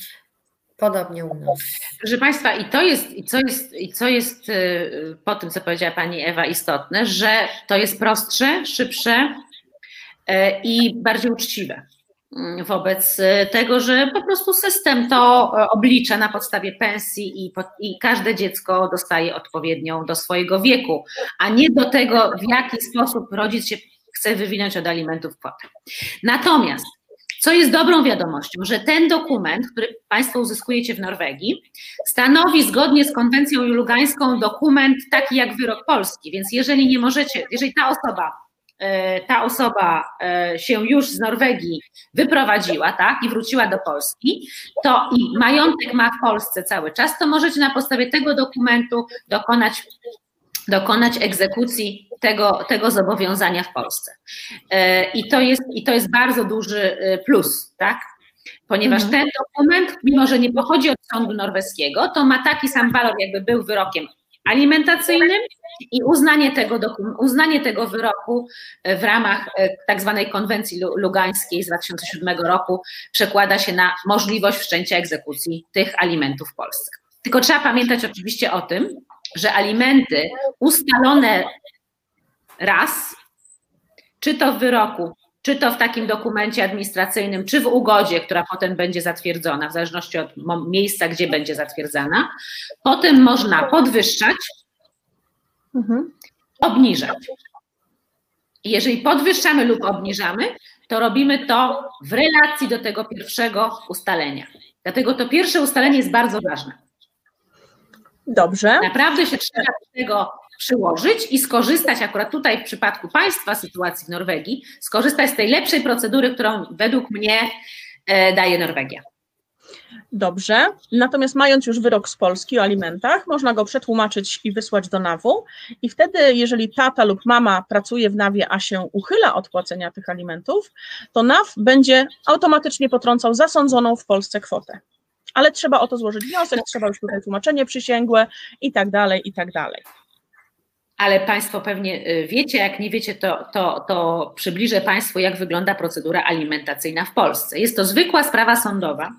Podobnie u nas. Proszę Państwa, i to jest, i co jest, i co jest y, po tym, co powiedziała Pani Ewa, istotne, że to jest prostsze, szybsze y, i bardziej uczciwe mm, wobec tego, że po prostu system to oblicza na podstawie pensji i, i, każde dziecko dostaje odpowiednią do swojego wieku, a nie do tego, w jaki sposób rodzic się chce wywinąć od alimentów kwotę. Natomiast co jest dobrą wiadomością, że ten dokument, który Państwo uzyskujecie w Norwegii, stanowi zgodnie z konwencją lugańską dokument taki jak wyrok polski, więc jeżeli nie możecie, jeżeli ta osoba e, ta osoba e, się już z Norwegii wyprowadziła, tak, i wróciła do Polski, to i majątek ma w Polsce cały czas, to możecie na podstawie tego dokumentu dokonać dokonać egzekucji tego, tego zobowiązania w Polsce. E, I to, jest, I to jest bardzo duży e, plus, tak? Ponieważ mhm. ten dokument, mimo że nie pochodzi od sądu norweskiego, to ma taki sam walor, jakby był wyrokiem alimentacyjnym i uznanie tego, uznanie tego wyroku e, w ramach tak zwanej konwencji lugańskiej z 2007 roku przekłada się na możliwość wszczęcia egzekucji tych alimentów w Polsce. Tylko trzeba pamiętać oczywiście o tym, że alimenty ustalone raz, czy to w wyroku, czy to w takim dokumencie administracyjnym, czy w ugodzie, która potem będzie zatwierdzona, w zależności od miejsca, gdzie będzie zatwierdzana, potem można podwyższać, mhm. obniżać. I jeżeli podwyższamy lub obniżamy, to robimy to w relacji do tego pierwszego ustalenia. Dlatego to pierwsze ustalenie jest bardzo ważne. Dobrze. Naprawdę się trzeba do tego przyłożyć i skorzystać, akurat tutaj w przypadku Państwa sytuacji w Norwegii, skorzystać z tej lepszej procedury, którą według mnie e, daje Norwegia. Dobrze. Natomiast mając już wyrok z Polski o alimentach, można go przetłumaczyć i wysłać do NAW-u i wtedy, jeżeli tata lub mama pracuje w NAWie, a się uchyla od płacenia tych alimentów, to NAW będzie automatycznie potrącał zasądzoną w Polsce kwotę ale trzeba o to złożyć wniosek, trzeba już tutaj tłumaczenie przysięgłe i tak dalej, i tak dalej. Ale Państwo pewnie y, wiecie, jak nie wiecie, to, to, to przybliżę Państwu, jak wygląda procedura alimentacyjna w Polsce. Jest to zwykła sprawa sądowa,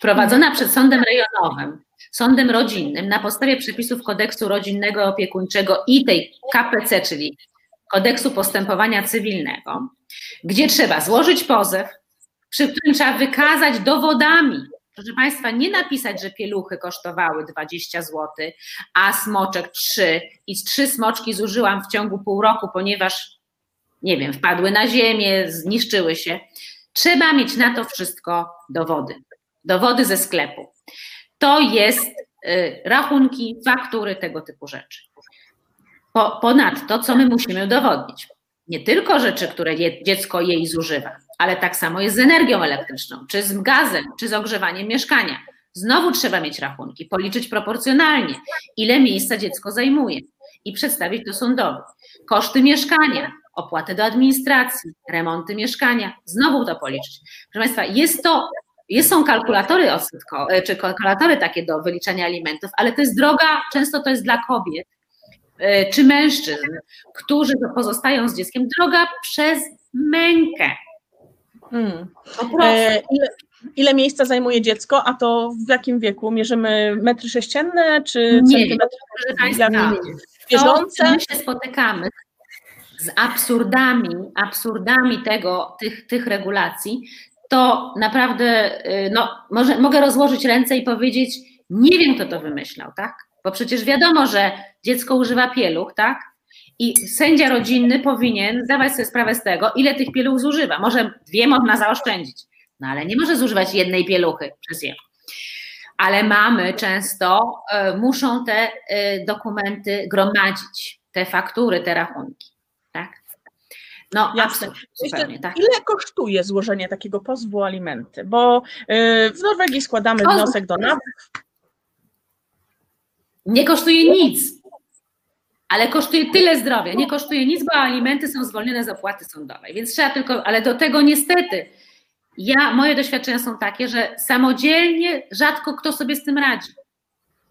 prowadzona przed sądem rejonowym, sądem rodzinnym na podstawie przepisów kodeksu rodzinnego opiekuńczego i tej KPC, czyli kodeksu postępowania cywilnego, gdzie trzeba złożyć pozew, przy którym trzeba wykazać dowodami proszę Państwa, nie napisać, że pieluchy kosztowały 20 zł, a smoczek 3 i trzy smoczki zużyłam w ciągu pół roku, ponieważ, nie wiem, wpadły na ziemię, zniszczyły się. Trzeba mieć na to wszystko dowody. Dowody ze sklepu. To jest y, rachunki, faktury, tego typu rzeczy. Po, ponadto, co my musimy udowodnić? Nie tylko rzeczy, które dziecko jej zużywa, Ale tak samo jest z energią elektryczną, czy z gazem, czy z ogrzewaniem mieszkania. Znowu trzeba mieć rachunki, policzyć proporcjonalnie, ile miejsca dziecko zajmuje i przedstawić to sądowi. Koszty mieszkania, opłaty do administracji, remonty mieszkania, znowu to policzyć. Proszę Państwa, jest to, jest, są kalkulatory odsetkowe, czy kalkulatory takie do wyliczania alimentów, ale to jest droga, często to jest dla kobiet e, czy mężczyzn, którzy pozostają z dzieckiem, droga przez mękę. Hmm. E, ile, ile, miejsca zajmuje dziecko, a to w jakim wieku? Mierzymy metry sześcienne, czy nie, centymetry? Państwa, bieżące? my się spotykamy z absurdami, absurdami tego, tych, tych regulacji, to naprawdę y, no, może, mogę rozłożyć ręce i powiedzieć, nie wiem, kto to wymyślał, tak? Bo przecież wiadomo, że dziecko używa pieluch, tak? I sędzia rodzinny powinien zdawać sobie sprawę z tego, ile tych pieluch zużywa. Może dwie można zaoszczędzić, no ale nie może zużywać jednej pieluchy przez je. Ale mamy często y, muszą te y, dokumenty gromadzić, te faktury, te rachunki. Tak? No, Jasne. Zupełnie, tak. Ile kosztuje złożenie takiego pozwu alimenty? Bo y, w Norwegii składamy wniosek do NAW. Nie kosztuje nic, ale kosztuje tyle zdrowia. Nie kosztuje nic, bo alimenty są zwolnione z opłaty sądowej. Więc trzeba tylko, ale do tego niestety, ja, moje doświadczenia są takie, że samodzielnie rzadko kto sobie z tym radzi.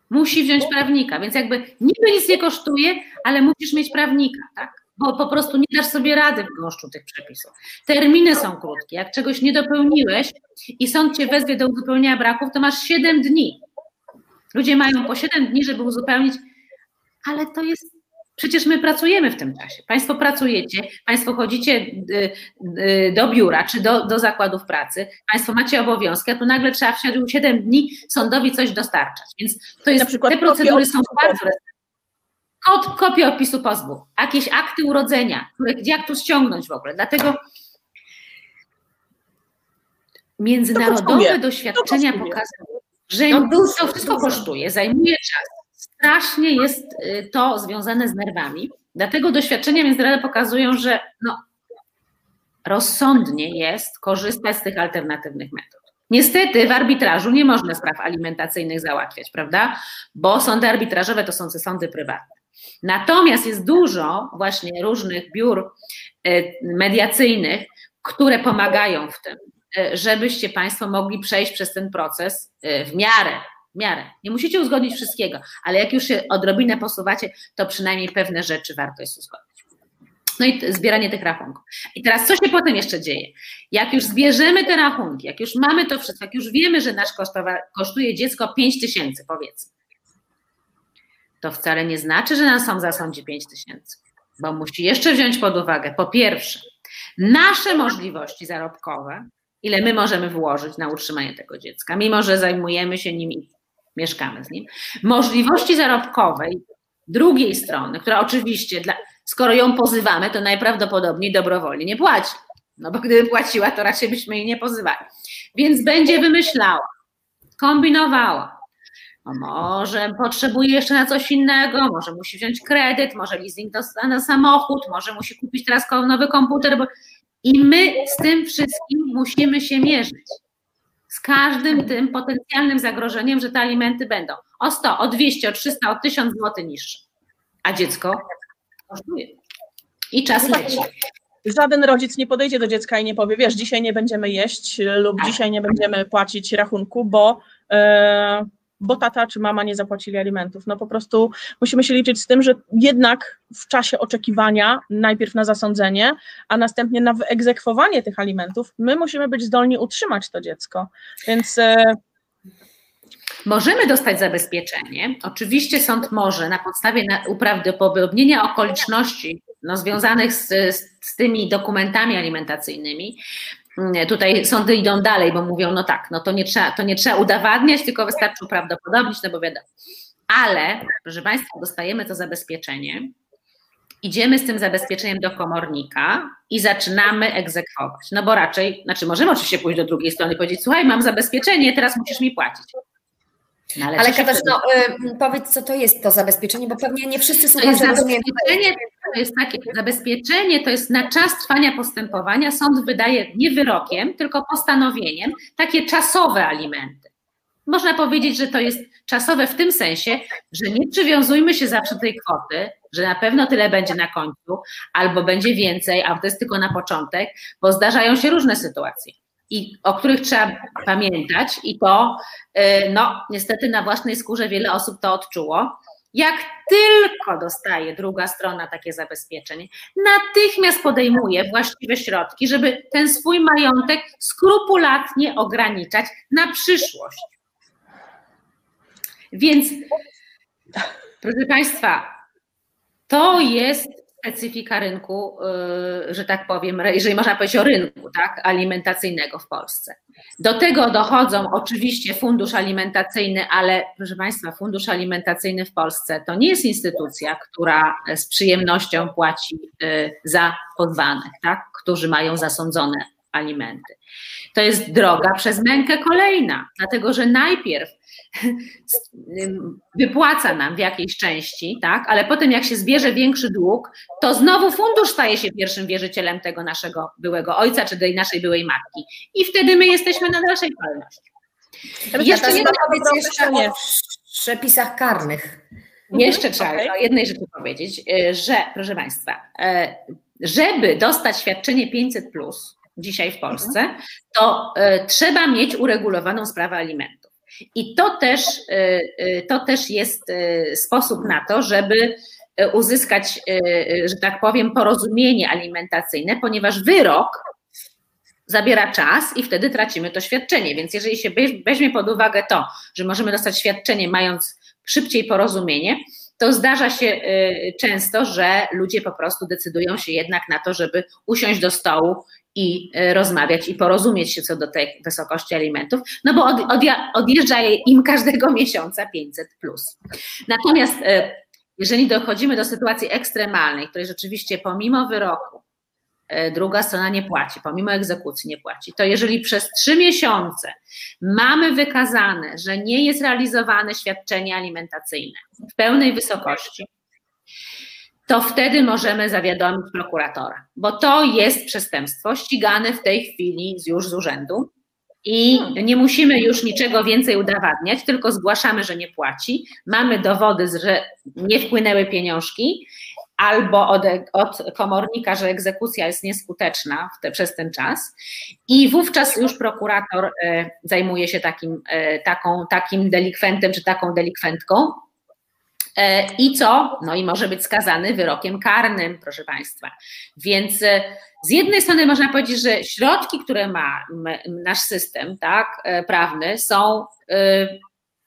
Musi wziąć prawnika, więc jakby niby nic nie kosztuje, ale musisz mieć prawnika, tak? bo po prostu nie dasz sobie rady w gąszczu tych przepisów. Terminy są krótkie. Jak czegoś nie dopełniłeś i sąd cię wezwie do uzupełnienia braków, to masz 7 dni. Ludzie mają po 7 dni, żeby uzupełnić, ale to jest. Przecież my pracujemy w tym czasie. Państwo pracujecie, Państwo chodzicie y, y, do biura czy do, do zakładów pracy, Państwo macie obowiązki, a tu nagle trzeba w ciągu 7 dni sądowi coś dostarczać. Więc to jest, te procedury są bardzo Kod, kopię opisu pozwu, jakieś akty urodzenia, jak tu ściągnąć w ogóle. Dlatego międzynarodowe to doświadczenia pokazują, że no to wszystko kosztuje, zajmuje czas. Strasznie jest y, to związane z nerwami. Dlatego doświadczenia międzynarodowe pokazują, że no, rozsądnie jest korzystać z tych alternatywnych metod. Niestety w arbitrażu nie można spraw alimentacyjnych załatwiać, prawda? Bo sądy arbitrażowe to są sądy prywatne. Natomiast jest dużo właśnie różnych biur e, mediacyjnych, które pomagają w tym, e, żebyście Państwo mogli przejść przez ten proces w miarę, w miarę. Nie musicie uzgodnić wszystkiego, ale jak już się odrobinę posuwacie, to przynajmniej pewne rzeczy warto jest uzgodnić. No i zbieranie tych rachunków. I teraz co się potem jeszcze dzieje? Jak już zbierzemy te rachunki, jak już mamy to wszystko, jak już wiemy, że nasz kosztowa, kosztuje dziecko 5 tysięcy, powiedzmy, to wcale nie znaczy, że na sam zasądzi 5 tysięcy, bo musi jeszcze wziąć pod uwagę, po pierwsze, nasze możliwości zarobkowe, ile my możemy włożyć na utrzymanie tego dziecka, mimo że zajmujemy się nim i mieszkamy z nim. Możliwości zarobkowej drugiej strony, która oczywiście, dla, skoro ją pozywamy, to najprawdopodobniej dobrowolnie nie płaci. No bo gdyby płaciła, to raczej byśmy jej nie pozywali. Więc będzie wymyślała, kombinowała, może potrzebuje jeszcze na coś innego, może musi wziąć kredyt, może leasing na samochód, może musi kupić teraz nowy komputer. Bo... I my z tym wszystkim musimy się mierzyć. Z każdym tym potencjalnym zagrożeniem, że te alimenty będą o 100, o 200, o 300, o 1000 zł niższe. A dziecko kosztuje. I czas leci. Żaden rodzic nie podejdzie do dziecka i nie powie, wiesz, dzisiaj nie będziemy jeść lub dzisiaj nie będziemy płacić rachunku, bo. Yy bo tata czy mama nie zapłacili alimentów. No po prostu musimy się liczyć z tym, że jednak w czasie oczekiwania, najpierw na zasądzenie, a następnie na wyegzekwowanie tych alimentów, my musimy być zdolni utrzymać to dziecko. Więc. E, Możemy dostać zabezpieczenie. Oczywiście sąd może na podstawie uprawdopodobnienia okoliczności no, związanych z, z, tymi dokumentami alimentacyjnymi tutaj sądy idą dalej, bo mówią, no tak, no to nie trzeba, to nie trzeba udowadniać, tylko wystarczy uprawdopodobnić, no bo wiadomo. Ale, proszę Państwa, dostajemy to zabezpieczenie, idziemy z tym zabezpieczeniem do komornika i zaczynamy egzekwować. No bo raczej, znaczy możemy oczywiście pójść do drugiej strony i powiedzieć, słuchaj, mam zabezpieczenie, teraz musisz mi płacić. No, ale ale Katarzyno, y, powiedz, co to jest to zabezpieczenie, bo pewnie nie wszyscy słuchacze rozumieją. Zabezpieczenie to jest takie, zabezpieczenie to jest na czas trwania postępowania, sąd wydaje nie wyrokiem, tylko postanowieniem, takie czasowe alimenty. Można powiedzieć, że to jest czasowe w tym sensie, że nie przywiązujmy się zawsze do tej kwoty, że na pewno tyle będzie na końcu, albo będzie więcej, a to jest tylko na początek, bo zdarzają się różne sytuacje. I o których trzeba pamiętać, i to, y, no, niestety na własnej skórze wiele osób to odczuło. Jak tylko dostaje druga strona takie zabezpieczenie, natychmiast podejmuje właściwe środki, żeby ten swój majątek skrupulatnie ograniczać na przyszłość. Więc, proszę Państwa, to jest specyfika rynku, y, że tak powiem, jeżeli można powiedzieć o rynku tak, alimentacyjnego w Polsce. Do tego dochodzą oczywiście fundusz alimentacyjny, ale proszę Państwa, fundusz alimentacyjny w Polsce to nie jest instytucja, która z przyjemnością płaci y, za pozwanych, tak, którzy mają zasądzone alimenty. To jest droga przez mękę kolejna, dlatego że najpierw wypłaca nam w jakiejś części, tak, ale potem jak się zbierze większy dług, to znowu fundusz staje się pierwszym wierzycielem tego naszego byłego ojca czy tej naszej byłej matki. I wtedy my jesteśmy na dalszej kolejności. Jeszcze jedna powiedz jeszcze o przepisach karnych. Jeszcze trzeba okay. o jednej rzeczy powiedzieć, e, że proszę Państwa, e, żeby dostać świadczenie 500 plus, dzisiaj w Polsce, to e, trzeba mieć uregulowaną sprawę alimentów. I to też, e, e, to też jest sposób na to, żeby uzyskać, że tak powiem, porozumienie alimentacyjne, ponieważ wyrok zabiera czas i wtedy tracimy to świadczenie. Więc jeżeli się weźmie pod uwagę to, że możemy dostać świadczenie mając szybciej porozumienie, to zdarza się często, że ludzie po prostu decydują się jednak na to, żeby usiąść do stołu i e, rozmawiać i porozumieć się co do tej wysokości alimentów, no bo od, od, odjeżdża im każdego miesiąca 500 plus. Natomiast e, jeżeli dochodzimy do sytuacji ekstremalnej, której rzeczywiście pomimo wyroku e, druga strona nie płaci, pomimo egzekucji nie płaci, to jeżeli przez trzy miesiące mamy wykazane, że nie jest realizowane świadczenie alimentacyjne w pełnej wysokości, to wtedy możemy zawiadomić prokuratora, bo to jest przestępstwo ścigane w tej chwili już z urzędu i nie musimy już niczego więcej udowadniać, tylko zgłaszamy, że nie płaci, mamy dowody, że nie wpłynęły pieniążki, albo od, od komornika, że egzekucja jest nieskuteczna te, przez ten czas. I wówczas już prokurator e, zajmuje się takim, e, taką, takim delikwentem czy taką delikwentką I co? No i może być skazany wyrokiem karnym, proszę Państwa. Więc e, z jednej strony można powiedzieć, że środki, które ma nasz system tak, e, prawny, są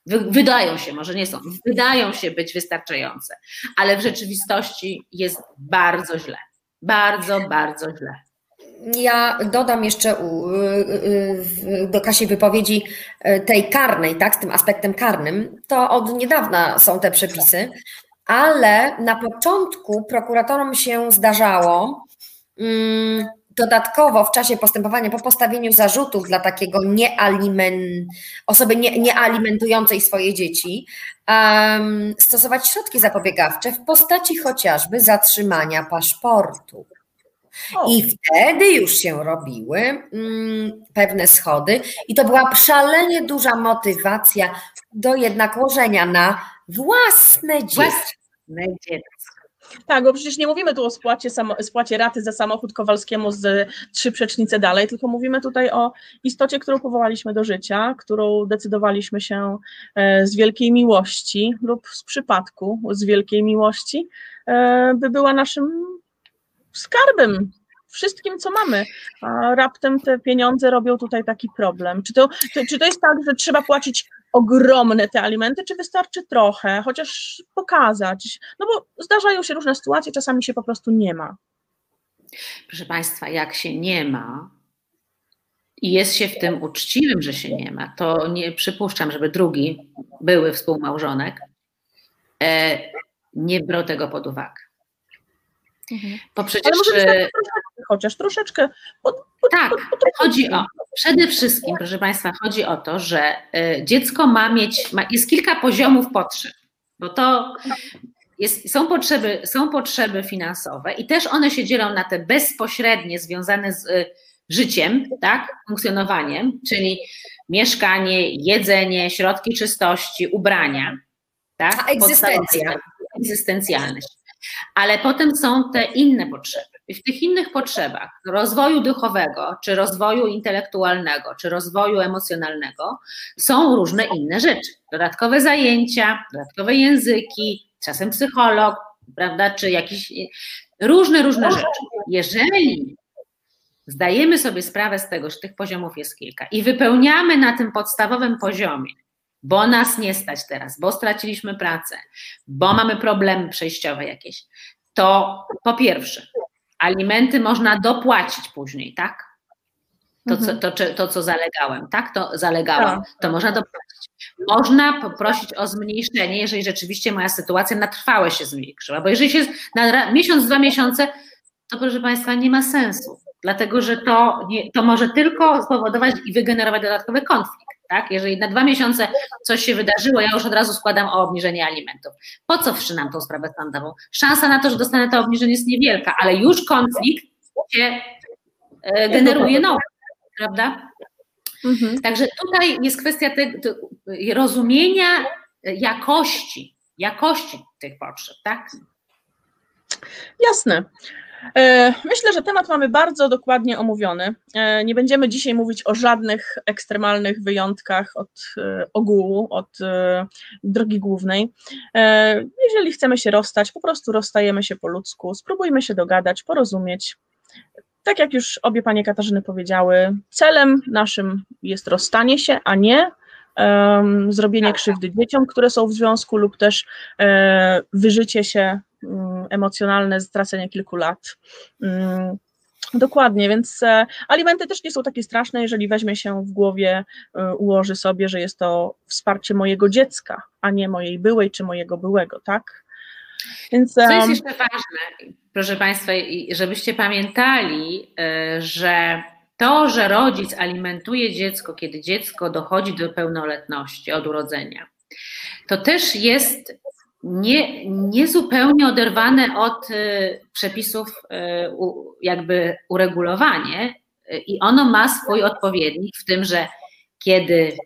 wydają się, może nie są, wydają się być wystarczające, ale w rzeczywistości jest bardzo źle. Bardzo, bardzo źle. Ja dodam jeszcze do Kasi wypowiedzi e, tej karnej, tak, z tym aspektem karnym. To od niedawna są te przepisy, ale na początku prokuratorom się zdarzało mm, dodatkowo w czasie postępowania po postawieniu zarzutów dla takiego niealimen, osoby nie, niealimentującej swoje dzieci um, stosować środki zapobiegawcze w postaci chociażby zatrzymania paszportu. I wtedy już się robiły mm, pewne schody, i to była szalenie duża motywacja do jednak łożenia na własne dziecko. Tak, bo przecież nie mówimy tu o spłacie, spłacie raty za samochód Kowalskiemu z trzy przecznice dalej, tylko mówimy tutaj o istocie, którą powołaliśmy do życia, którą decydowaliśmy się e, z wielkiej miłości lub z przypadku z wielkiej miłości, e, by była naszym skarbem, wszystkim, co mamy, a raptem te pieniądze robią tutaj taki problem. Czy to, czy to jest tak, że trzeba płacić ogromne te alimenty, czy wystarczy trochę, chociaż pokazać? No bo zdarzają się różne sytuacje, czasami się po prostu nie ma. Proszę Państwa, jak się nie ma i jest się w tym uczciwym, że się nie ma, to nie przypuszczam, żeby drugi były współmałżonek e, nie brał tego pod uwagę. Mhm. Bo przecież. Ale może chociaż troszeczkę. Pod, pod, tak, pod, chodzi o. Przede wszystkim, proszę Państwa, chodzi o to, że y, dziecko ma mieć. Ma, jest kilka poziomów potrzeb, bo to jest, są, potrzeby, są potrzeby finansowe i też one się dzielą na te bezpośrednie związane z y, życiem, tak, funkcjonowaniem, czyli mieszkanie, jedzenie, środki czystości, ubrania, tak? A egzystencja. Egzystencjalność. Ale potem są te inne potrzeby. I w tych innych potrzebach rozwoju duchowego, czy rozwoju intelektualnego, czy rozwoju emocjonalnego są różne inne rzeczy. Dodatkowe zajęcia, dodatkowe języki, czasem psycholog, prawda, czy jakieś różne, różne rzeczy. Jeżeli zdajemy sobie sprawę z tego, że tych poziomów jest kilka i wypełniamy na tym podstawowym poziomie, bo nas nie stać teraz, bo straciliśmy pracę, bo mamy problemy przejściowe jakieś, to po pierwsze, alimenty można dopłacić później, tak? To, co, mhm. to, to, to, co zalegałem, tak? To zalegałam, tak. to można dopłacić. Można poprosić o zmniejszenie, jeżeli rzeczywiście moja sytuacja na trwałe się zmniejszyła, bo jeżeli się na miesiąc, dwa miesiące, to proszę Państwa, nie ma sensu, dlatego że to, nie, to może tylko spowodować i wygenerować dodatkowy konflikt. Tak? Jeżeli na dwa miesiące coś się wydarzyło, ja już od razu składam o obniżenie alimentów. Po co wszczynam tą sprawę sądową? Szansa na to, że dostanę to obniżenie jest niewielka, ale już konflikt się e, generuje nowy, prawda? Mhm. Także tutaj jest kwestia te, te, rozumienia jakości, jakości tych potrzeb, tak? Jasne. E, myślę, że temat mamy bardzo dokładnie omówiony. E, nie będziemy dzisiaj mówić o żadnych ekstremalnych wyjątkach od e, ogółu, od drogi głównej. Jeżeli chcemy się rozstać, po prostu rozstajemy się po ludzku, spróbujmy się dogadać, porozumieć. Tak jak już obie panie Katarzyny powiedziały, celem naszym jest rozstanie się, a nie zrobienie krzywdy dzieciom, które są w związku, lub też wyżycie się um, emocjonalne, stracenie kilku lat. Um, Dokładnie, więc e, alimenty też nie są takie straszne, jeżeli weźmie się w głowie, e, ułoży sobie, że jest to wsparcie mojego dziecka, a nie mojej byłej czy mojego byłego, tak? Więc, Co jest jeszcze ważne, proszę Państwa, żebyście pamiętali, e, że to, że rodzic alimentuje dziecko, kiedy dziecko dochodzi do pełnoletności od urodzenia, to też jest nie, niezupełnie oderwane od y, przepisów y, jakby uregulowanie i ono ma swój odpowiednik w tym, że kiedy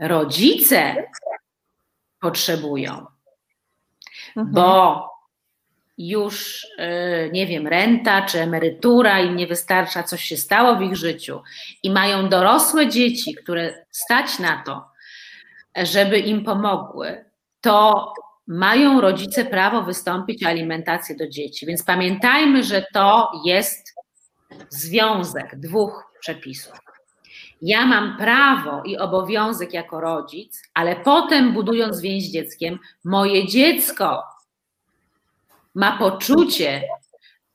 rodzice potrzebują, mhm. bo już, y, nie wiem, renta czy emerytura im nie wystarcza, coś się stało w ich życiu i mają dorosłe dzieci, które stać na to, żeby im pomogły, to mają rodzice prawo wystąpić o alimentację do dzieci. Więc pamiętajmy, że to jest związek dwóch przepisów. Ja mam prawo i obowiązek jako rodzic, ale potem budując więź z dzieckiem, moje dziecko ma poczucie,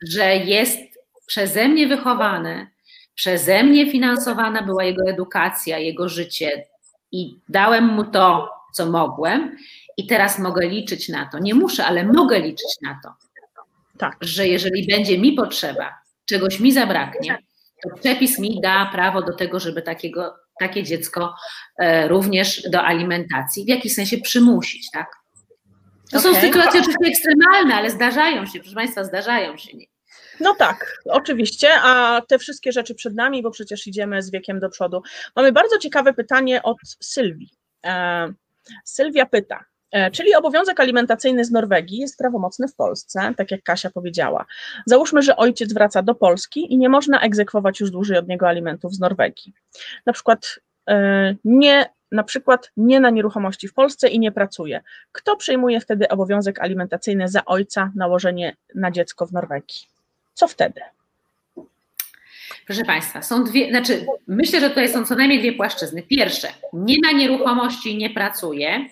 że jest przeze mnie wychowane, przeze mnie finansowana była jego edukacja, jego życie i dałem mu to, co mogłem, i teraz mogę liczyć na to. Nie muszę, ale mogę liczyć na to, tak. że jeżeli będzie mi potrzeba, czegoś mi zabraknie, to przepis mi da prawo do tego, żeby takiego, takie dziecko e, również do alimentacji w jakiś sensie przymusić, tak? To okay. są sytuacje oczywiście ekstremalne, ale zdarzają się, proszę Państwa, zdarzają się. No tak, oczywiście, a te wszystkie rzeczy przed nami, bo przecież idziemy z wiekiem do przodu. Mamy bardzo ciekawe pytanie od Sylwii. E, Sylwia pyta, Czyli obowiązek alimentacyjny z Norwegii jest prawomocny w Polsce, tak jak Kasia powiedziała. Załóżmy, że ojciec wraca do Polski i nie można egzekwować już dłużej od niego alimentów z Norwegii. Na przykład e, nie na przykład nie na nieruchomości w Polsce i nie pracuje. Kto przejmuje wtedy obowiązek alimentacyjny za ojca nałożenie na dziecko w Norwegii? Co wtedy? Proszę Państwa, są dwie, znaczy myślę, że tutaj są co najmniej dwie płaszczyzny. Pierwsze, nie ma nieruchomości i nie pracuje.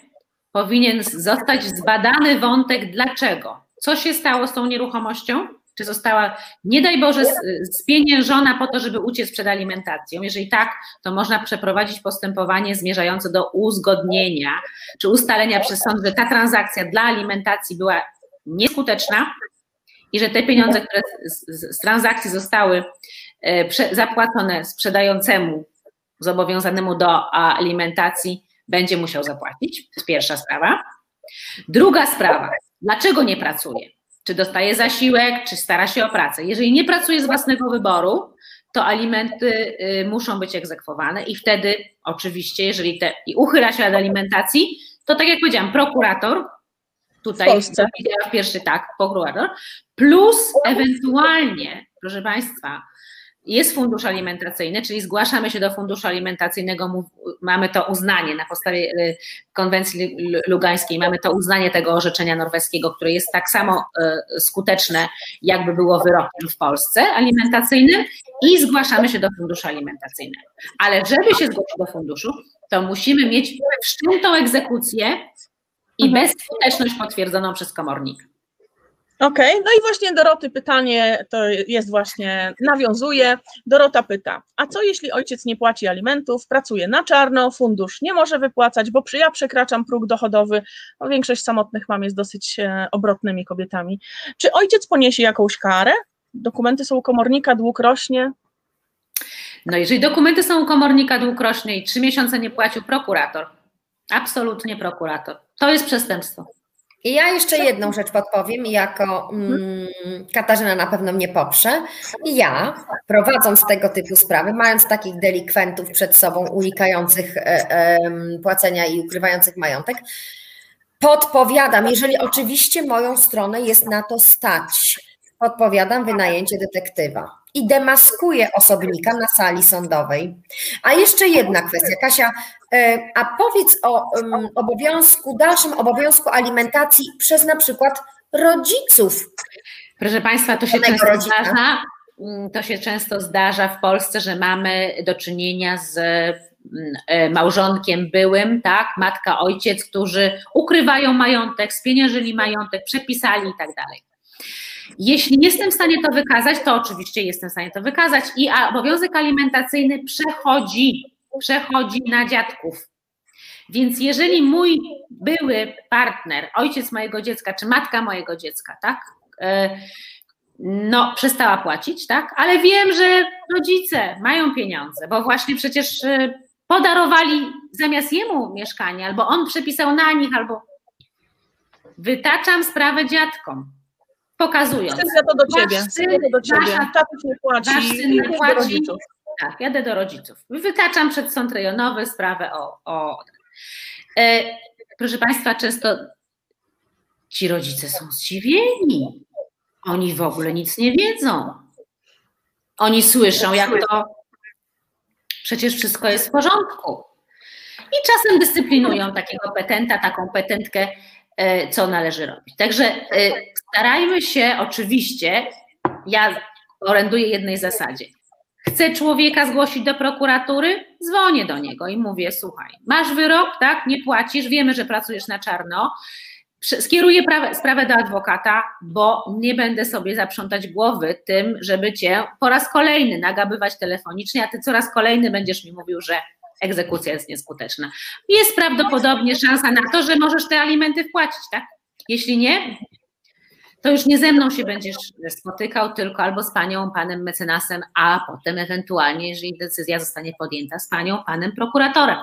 Powinien zostać zbadany wątek dlaczego. Co się stało z tą nieruchomością? Czy została, nie daj Boże, spieniężona po to, żeby uciec przed alimentacją? Jeżeli tak, to można przeprowadzić postępowanie zmierzające do uzgodnienia czy ustalenia przez sąd, że ta transakcja dla alimentacji była nieskuteczna i że te pieniądze, które z, z, transakcji zostały e, prze, zapłacone sprzedającemu zobowiązanemu do alimentacji, będzie musiał zapłacić. To jest pierwsza sprawa. Druga sprawa, Dlaczego nie pracuje? Czy dostaje zasiłek, czy stara się o pracę? Jeżeli nie pracuje z własnego wyboru, to alimenty y, muszą być egzekwowane i wtedy oczywiście, jeżeli te, i uchyla się od alimentacji, to tak jak powiedziałam, prokurator, tutaj w, Polsce. pierwszy tak, prokurator, plus ewentualnie, proszę Państwa, jest fundusz alimentacyjny, czyli zgłaszamy się do funduszu alimentacyjnego, mamy to uznanie na podstawie y, konwencji lugańskiej, mamy to uznanie tego orzeczenia norweskiego, które jest tak samo y, skuteczne, jakby było wyrokiem w Polsce alimentacyjnym i zgłaszamy się do funduszu alimentacyjnego. Ale żeby się zgłosić do funduszu, to musimy mieć wszczętą egzekucję i mhm. bezskuteczność potwierdzoną przez komornika. Okej, okay. no i właśnie Doroty pytanie to jest właśnie, nawiązuje. Dorota pyta, a co jeśli ojciec nie płaci alimentów, pracuje na czarno, fundusz nie może wypłacać, bo ja przekraczam próg dochodowy, no większość samotnych mam jest dosyć e, obrotnymi kobietami. Czy ojciec poniesie jakąś karę? Dokumenty są u komornika, dług rośnie? No jeżeli dokumenty są u komornika, rośnie i trzy miesiące nie płacił prokurator, absolutnie prokurator, to jest przestępstwo. I ja jeszcze jedną rzecz podpowiem, jako mm, Katarzyna na pewno mnie poprze. Ja, prowadząc tego typu sprawy, mając takich delikwentów przed sobą, unikających e, e, płacenia i ukrywających majątek, podpowiadam, jeżeli oczywiście moją stronę jest na to stać, podpowiadam wynajęcie detektywa i demaskuje osobnika na sali sądowej. A jeszcze jedna kwestia, Kasia, e, a powiedz o obowiązku, dalszym obowiązku alimentacji przez na przykład rodziców. Proszę Państwa, to się często rodzina. zdarza. Mm, to się często zdarza w Polsce, że mamy do czynienia z mm, e, małżonkiem byłym, tak, matka, ojciec, którzy ukrywają majątek, spieniężyli majątek, przepisali i tak dalej. Jeśli jestem w stanie to wykazać, to oczywiście jestem w stanie to wykazać i obowiązek alimentacyjny przechodzi, przechodzi na dziadków. Więc jeżeli mój były partner, ojciec mojego dziecka czy matka mojego dziecka, tak, e, no przestała płacić, tak, ale wiem, że rodzice mają pieniądze, bo właśnie przecież e, podarowali zamiast jemu mieszkanie, albo on przepisał na nich, albo wytaczam sprawę dziadkom pokazując. Chcę to do ciebie. Syn, do ciebie. Nie płaci. Wasz syn nie płaci. Tak, jadę do rodziców. Wytaczam przed sąd rejonowy sprawę o. o e, proszę Państwa, często ci rodzice są zdziwieni. Oni w ogóle nic nie wiedzą. Oni słyszą, jak to przecież wszystko jest w porządku. I czasem dyscyplinują takiego petenta, taką petentkę co należy robić. Także e, starajmy się oczywiście, ja oręduję jednej zasadzie. Chcę człowieka zgłosić do prokuratury, dzwonię do niego i mówię: Słuchaj, masz wyrok, tak? Nie płacisz, wiemy, że pracujesz na czarno. Skieruję sprawę do adwokata, bo nie będę sobie zaprzątać głowy tym, żeby cię po raz kolejny nagabywać telefonicznie, a ty coraz kolejny będziesz mi mówił, że egzekucja jest nieskuteczna. Jest prawdopodobnie szansa na to, że możesz te alimenty wpłacić, tak? Jeśli nie, to już nie ze mną się będziesz spotykał, tylko albo z panią, panem mecenasem, a potem ewentualnie, jeżeli decyzja zostanie podjęta, z panią, panem prokuratorem.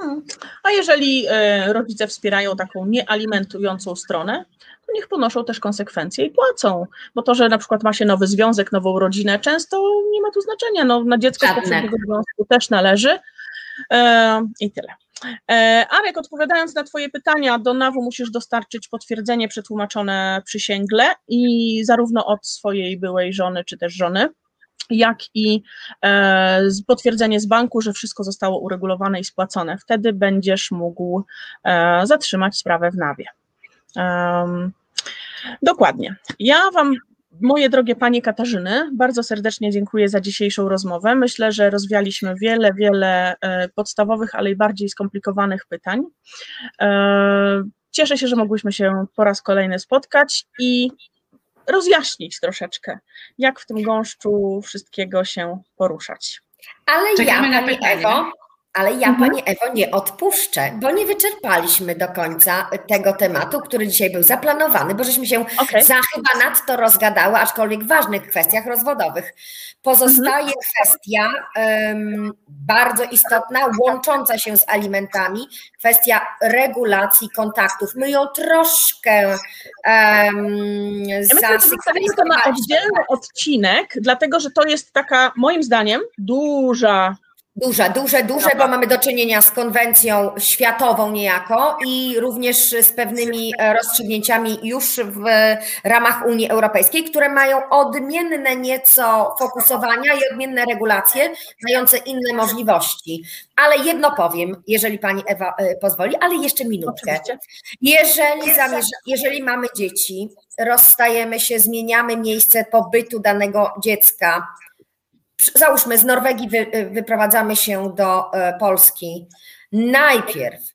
Hmm. A jeżeli e, rodzice wspierają taką niealimentującą stronę, to niech ponoszą też konsekwencje i płacą, bo to, że na przykład ma się nowy związek, nową rodzinę, często nie ma tu znaczenia, no, na dziecko z poprzedniego związku też należy e, i tyle. E, Arek, odpowiadając na Twoje pytania, do NAW musisz dostarczyć potwierdzenie przetłumaczone przysięgle i zarówno od swojej byłej żony czy też żony, jak i e, potwierdzenie z banku, że wszystko zostało uregulowane i spłacone. Wtedy będziesz mógł e, zatrzymać sprawę w nawie. Dokładnie. Ja Wam, moje drogie Panie Katarzyny, bardzo serdecznie dziękuję za dzisiejszą rozmowę. Myślę, że rozwialiśmy wiele, wiele e, podstawowych, ale i bardziej skomplikowanych pytań. Cieszę się, że mogłyśmy się po raz kolejny spotkać i rozjaśnić troszeczkę, jak w tym gąszczu wszystkiego się poruszać. Ale Czekamy ja, Pani Ewo, Ale ja mhm. Pani Ewo nie odpuszczę, bo nie wyczerpaliśmy do końca tego tematu, który dzisiaj był zaplanowany, bo żeśmy się okay. za chyba nadto rozgadały, aczkolwiek w ważnych kwestiach rozwodowych. Pozostaje mhm. kwestia um, bardzo istotna, łącząca się z alimentami, kwestia regulacji kontaktów. My ją troszkę um, ja zasypaliśmy. to na oddzielny odcinek, dlatego że to jest taka, moim zdaniem, duża Duże, duże, duże, bo mamy do czynienia z konwencją światową niejako i również z pewnymi e, rozstrzygnięciami już w ramach Unii Europejskiej, które mają odmienne nieco fokusowania i odmienne regulacje, mające inne możliwości. Ale jedno powiem, jeżeli pani Ewa e, pozwoli, ale jeszcze minutkę. Jeżeli, zamierza, jeżeli mamy dzieci, rozstajemy się, zmieniamy miejsce pobytu danego dziecka, załóżmy z Norwegii wy, y, wyprowadzamy się do e, Polski, najpierw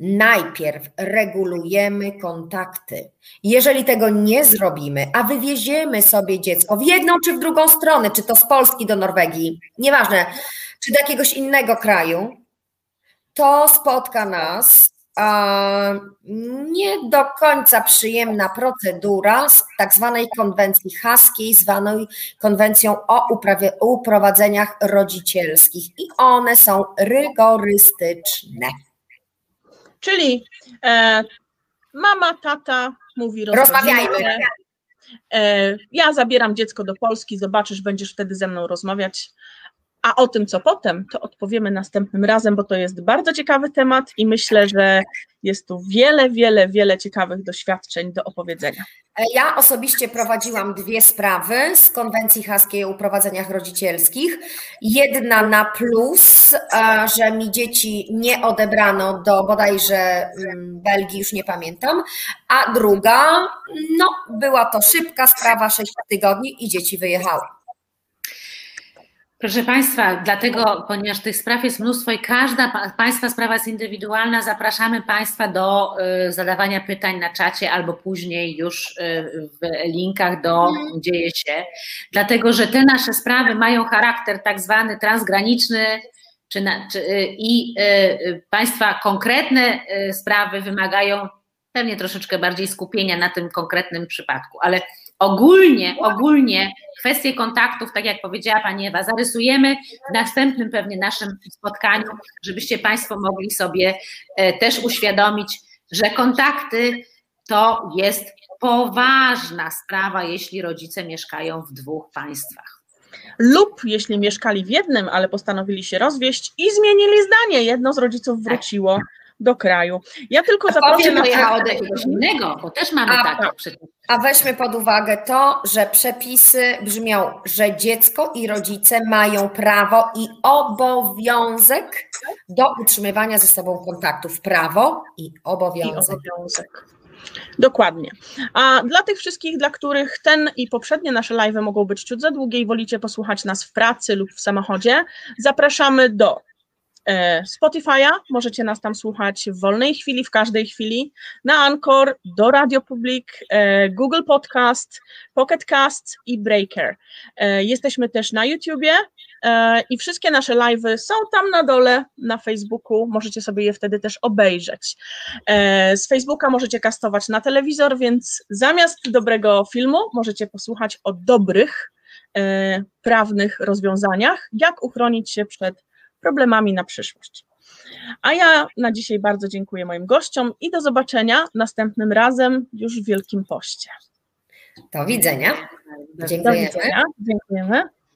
najpierw regulujemy kontakty. Jeżeli tego nie zrobimy, a wywieziemy sobie dziecko w jedną czy w drugą stronę, czy to z Polski do Norwegii, nieważne, czy do jakiegoś innego kraju, to spotka nas nie do końca przyjemna procedura z tak zwanej konwencji haskiej, zwanej konwencją o uprowadzeniach rodzicielskich i one są rygorystyczne. Czyli e, mama, tata mówi rozmawiajmy. E, ja zabieram dziecko do Polski, zobaczysz, będziesz wtedy ze mną rozmawiać a o tym, co potem, to odpowiemy następnym razem, bo to jest bardzo ciekawy temat i myślę, że jest tu wiele, wiele, wiele ciekawych doświadczeń do opowiedzenia. Ja osobiście prowadziłam dwie sprawy z konwencji haskiej o uprowadzeniach rodzicielskich. Jedna na plus, że mi dzieci nie odebrano do bodajże mm, Belgii, już nie pamiętam, a druga, no była to szybka sprawa, sześć tygodni i dzieci wyjechały. Proszę Państwa, dlatego, ponieważ tych spraw jest mnóstwo i każda Państwa sprawa jest indywidualna, zapraszamy Państwa do y, zadawania pytań na czacie albo później już y, w linkach do mhm. Dzieje się, dlatego że te nasze sprawy mają charakter tak zwany transgraniczny, czy na, czy, y, i Państwa konkretne sprawy wymagają pewnie troszeczkę bardziej skupienia na tym konkretnym przypadku, ale ogólnie, ogólnie kwestie kontaktów, tak jak powiedziała Pani Ewa, zarysujemy w następnym pewnie naszym spotkaniu, żebyście Państwo mogli sobie e, też uświadomić, że kontakty to jest poważna sprawa, jeśli rodzice mieszkają w dwóch państwach. Lub jeśli mieszkali w jednym, ale postanowili się rozwieść i zmienili zdanie, jedno z rodziców wróciło do kraju. Ja tylko zaproszę na pojechała do jakiegoś innego, bo też mamy a, takie przecież. A weźmy pod uwagę to, że przepisy brzmią, że dziecko i rodzice mają prawo i obowiązek do utrzymywania ze sobą kontaktów. Prawo i obowiązek. I obowiązek. Dokładnie. A dla tych wszystkich, dla których ten i poprzednie nasze live mogą być ciut za długie i wolicie posłuchać nas w pracy lub w samochodzie, zapraszamy do Spotify'a, możecie nas tam słuchać w wolnej chwili, w każdej chwili, na Anchor, do Radio Public, e, Google Podcast, Pocket Cast i Breaker. E, jesteśmy też na YouTubie i wszystkie nasze live'y są tam na dole na Facebooku, możecie sobie je wtedy też obejrzeć. Z Facebooka możecie kastować na telewizor, więc zamiast dobrego filmu możecie posłuchać o dobrych prawnych rozwiązaniach, jak uchronić się przed problemami na przyszłość. A ja na dzisiaj bardzo dziękuję moim gościom i do zobaczenia następnym razem już w Wielkim Poście. Do widzenia. Dziękujemy. Do widzenia. Dziękujemy.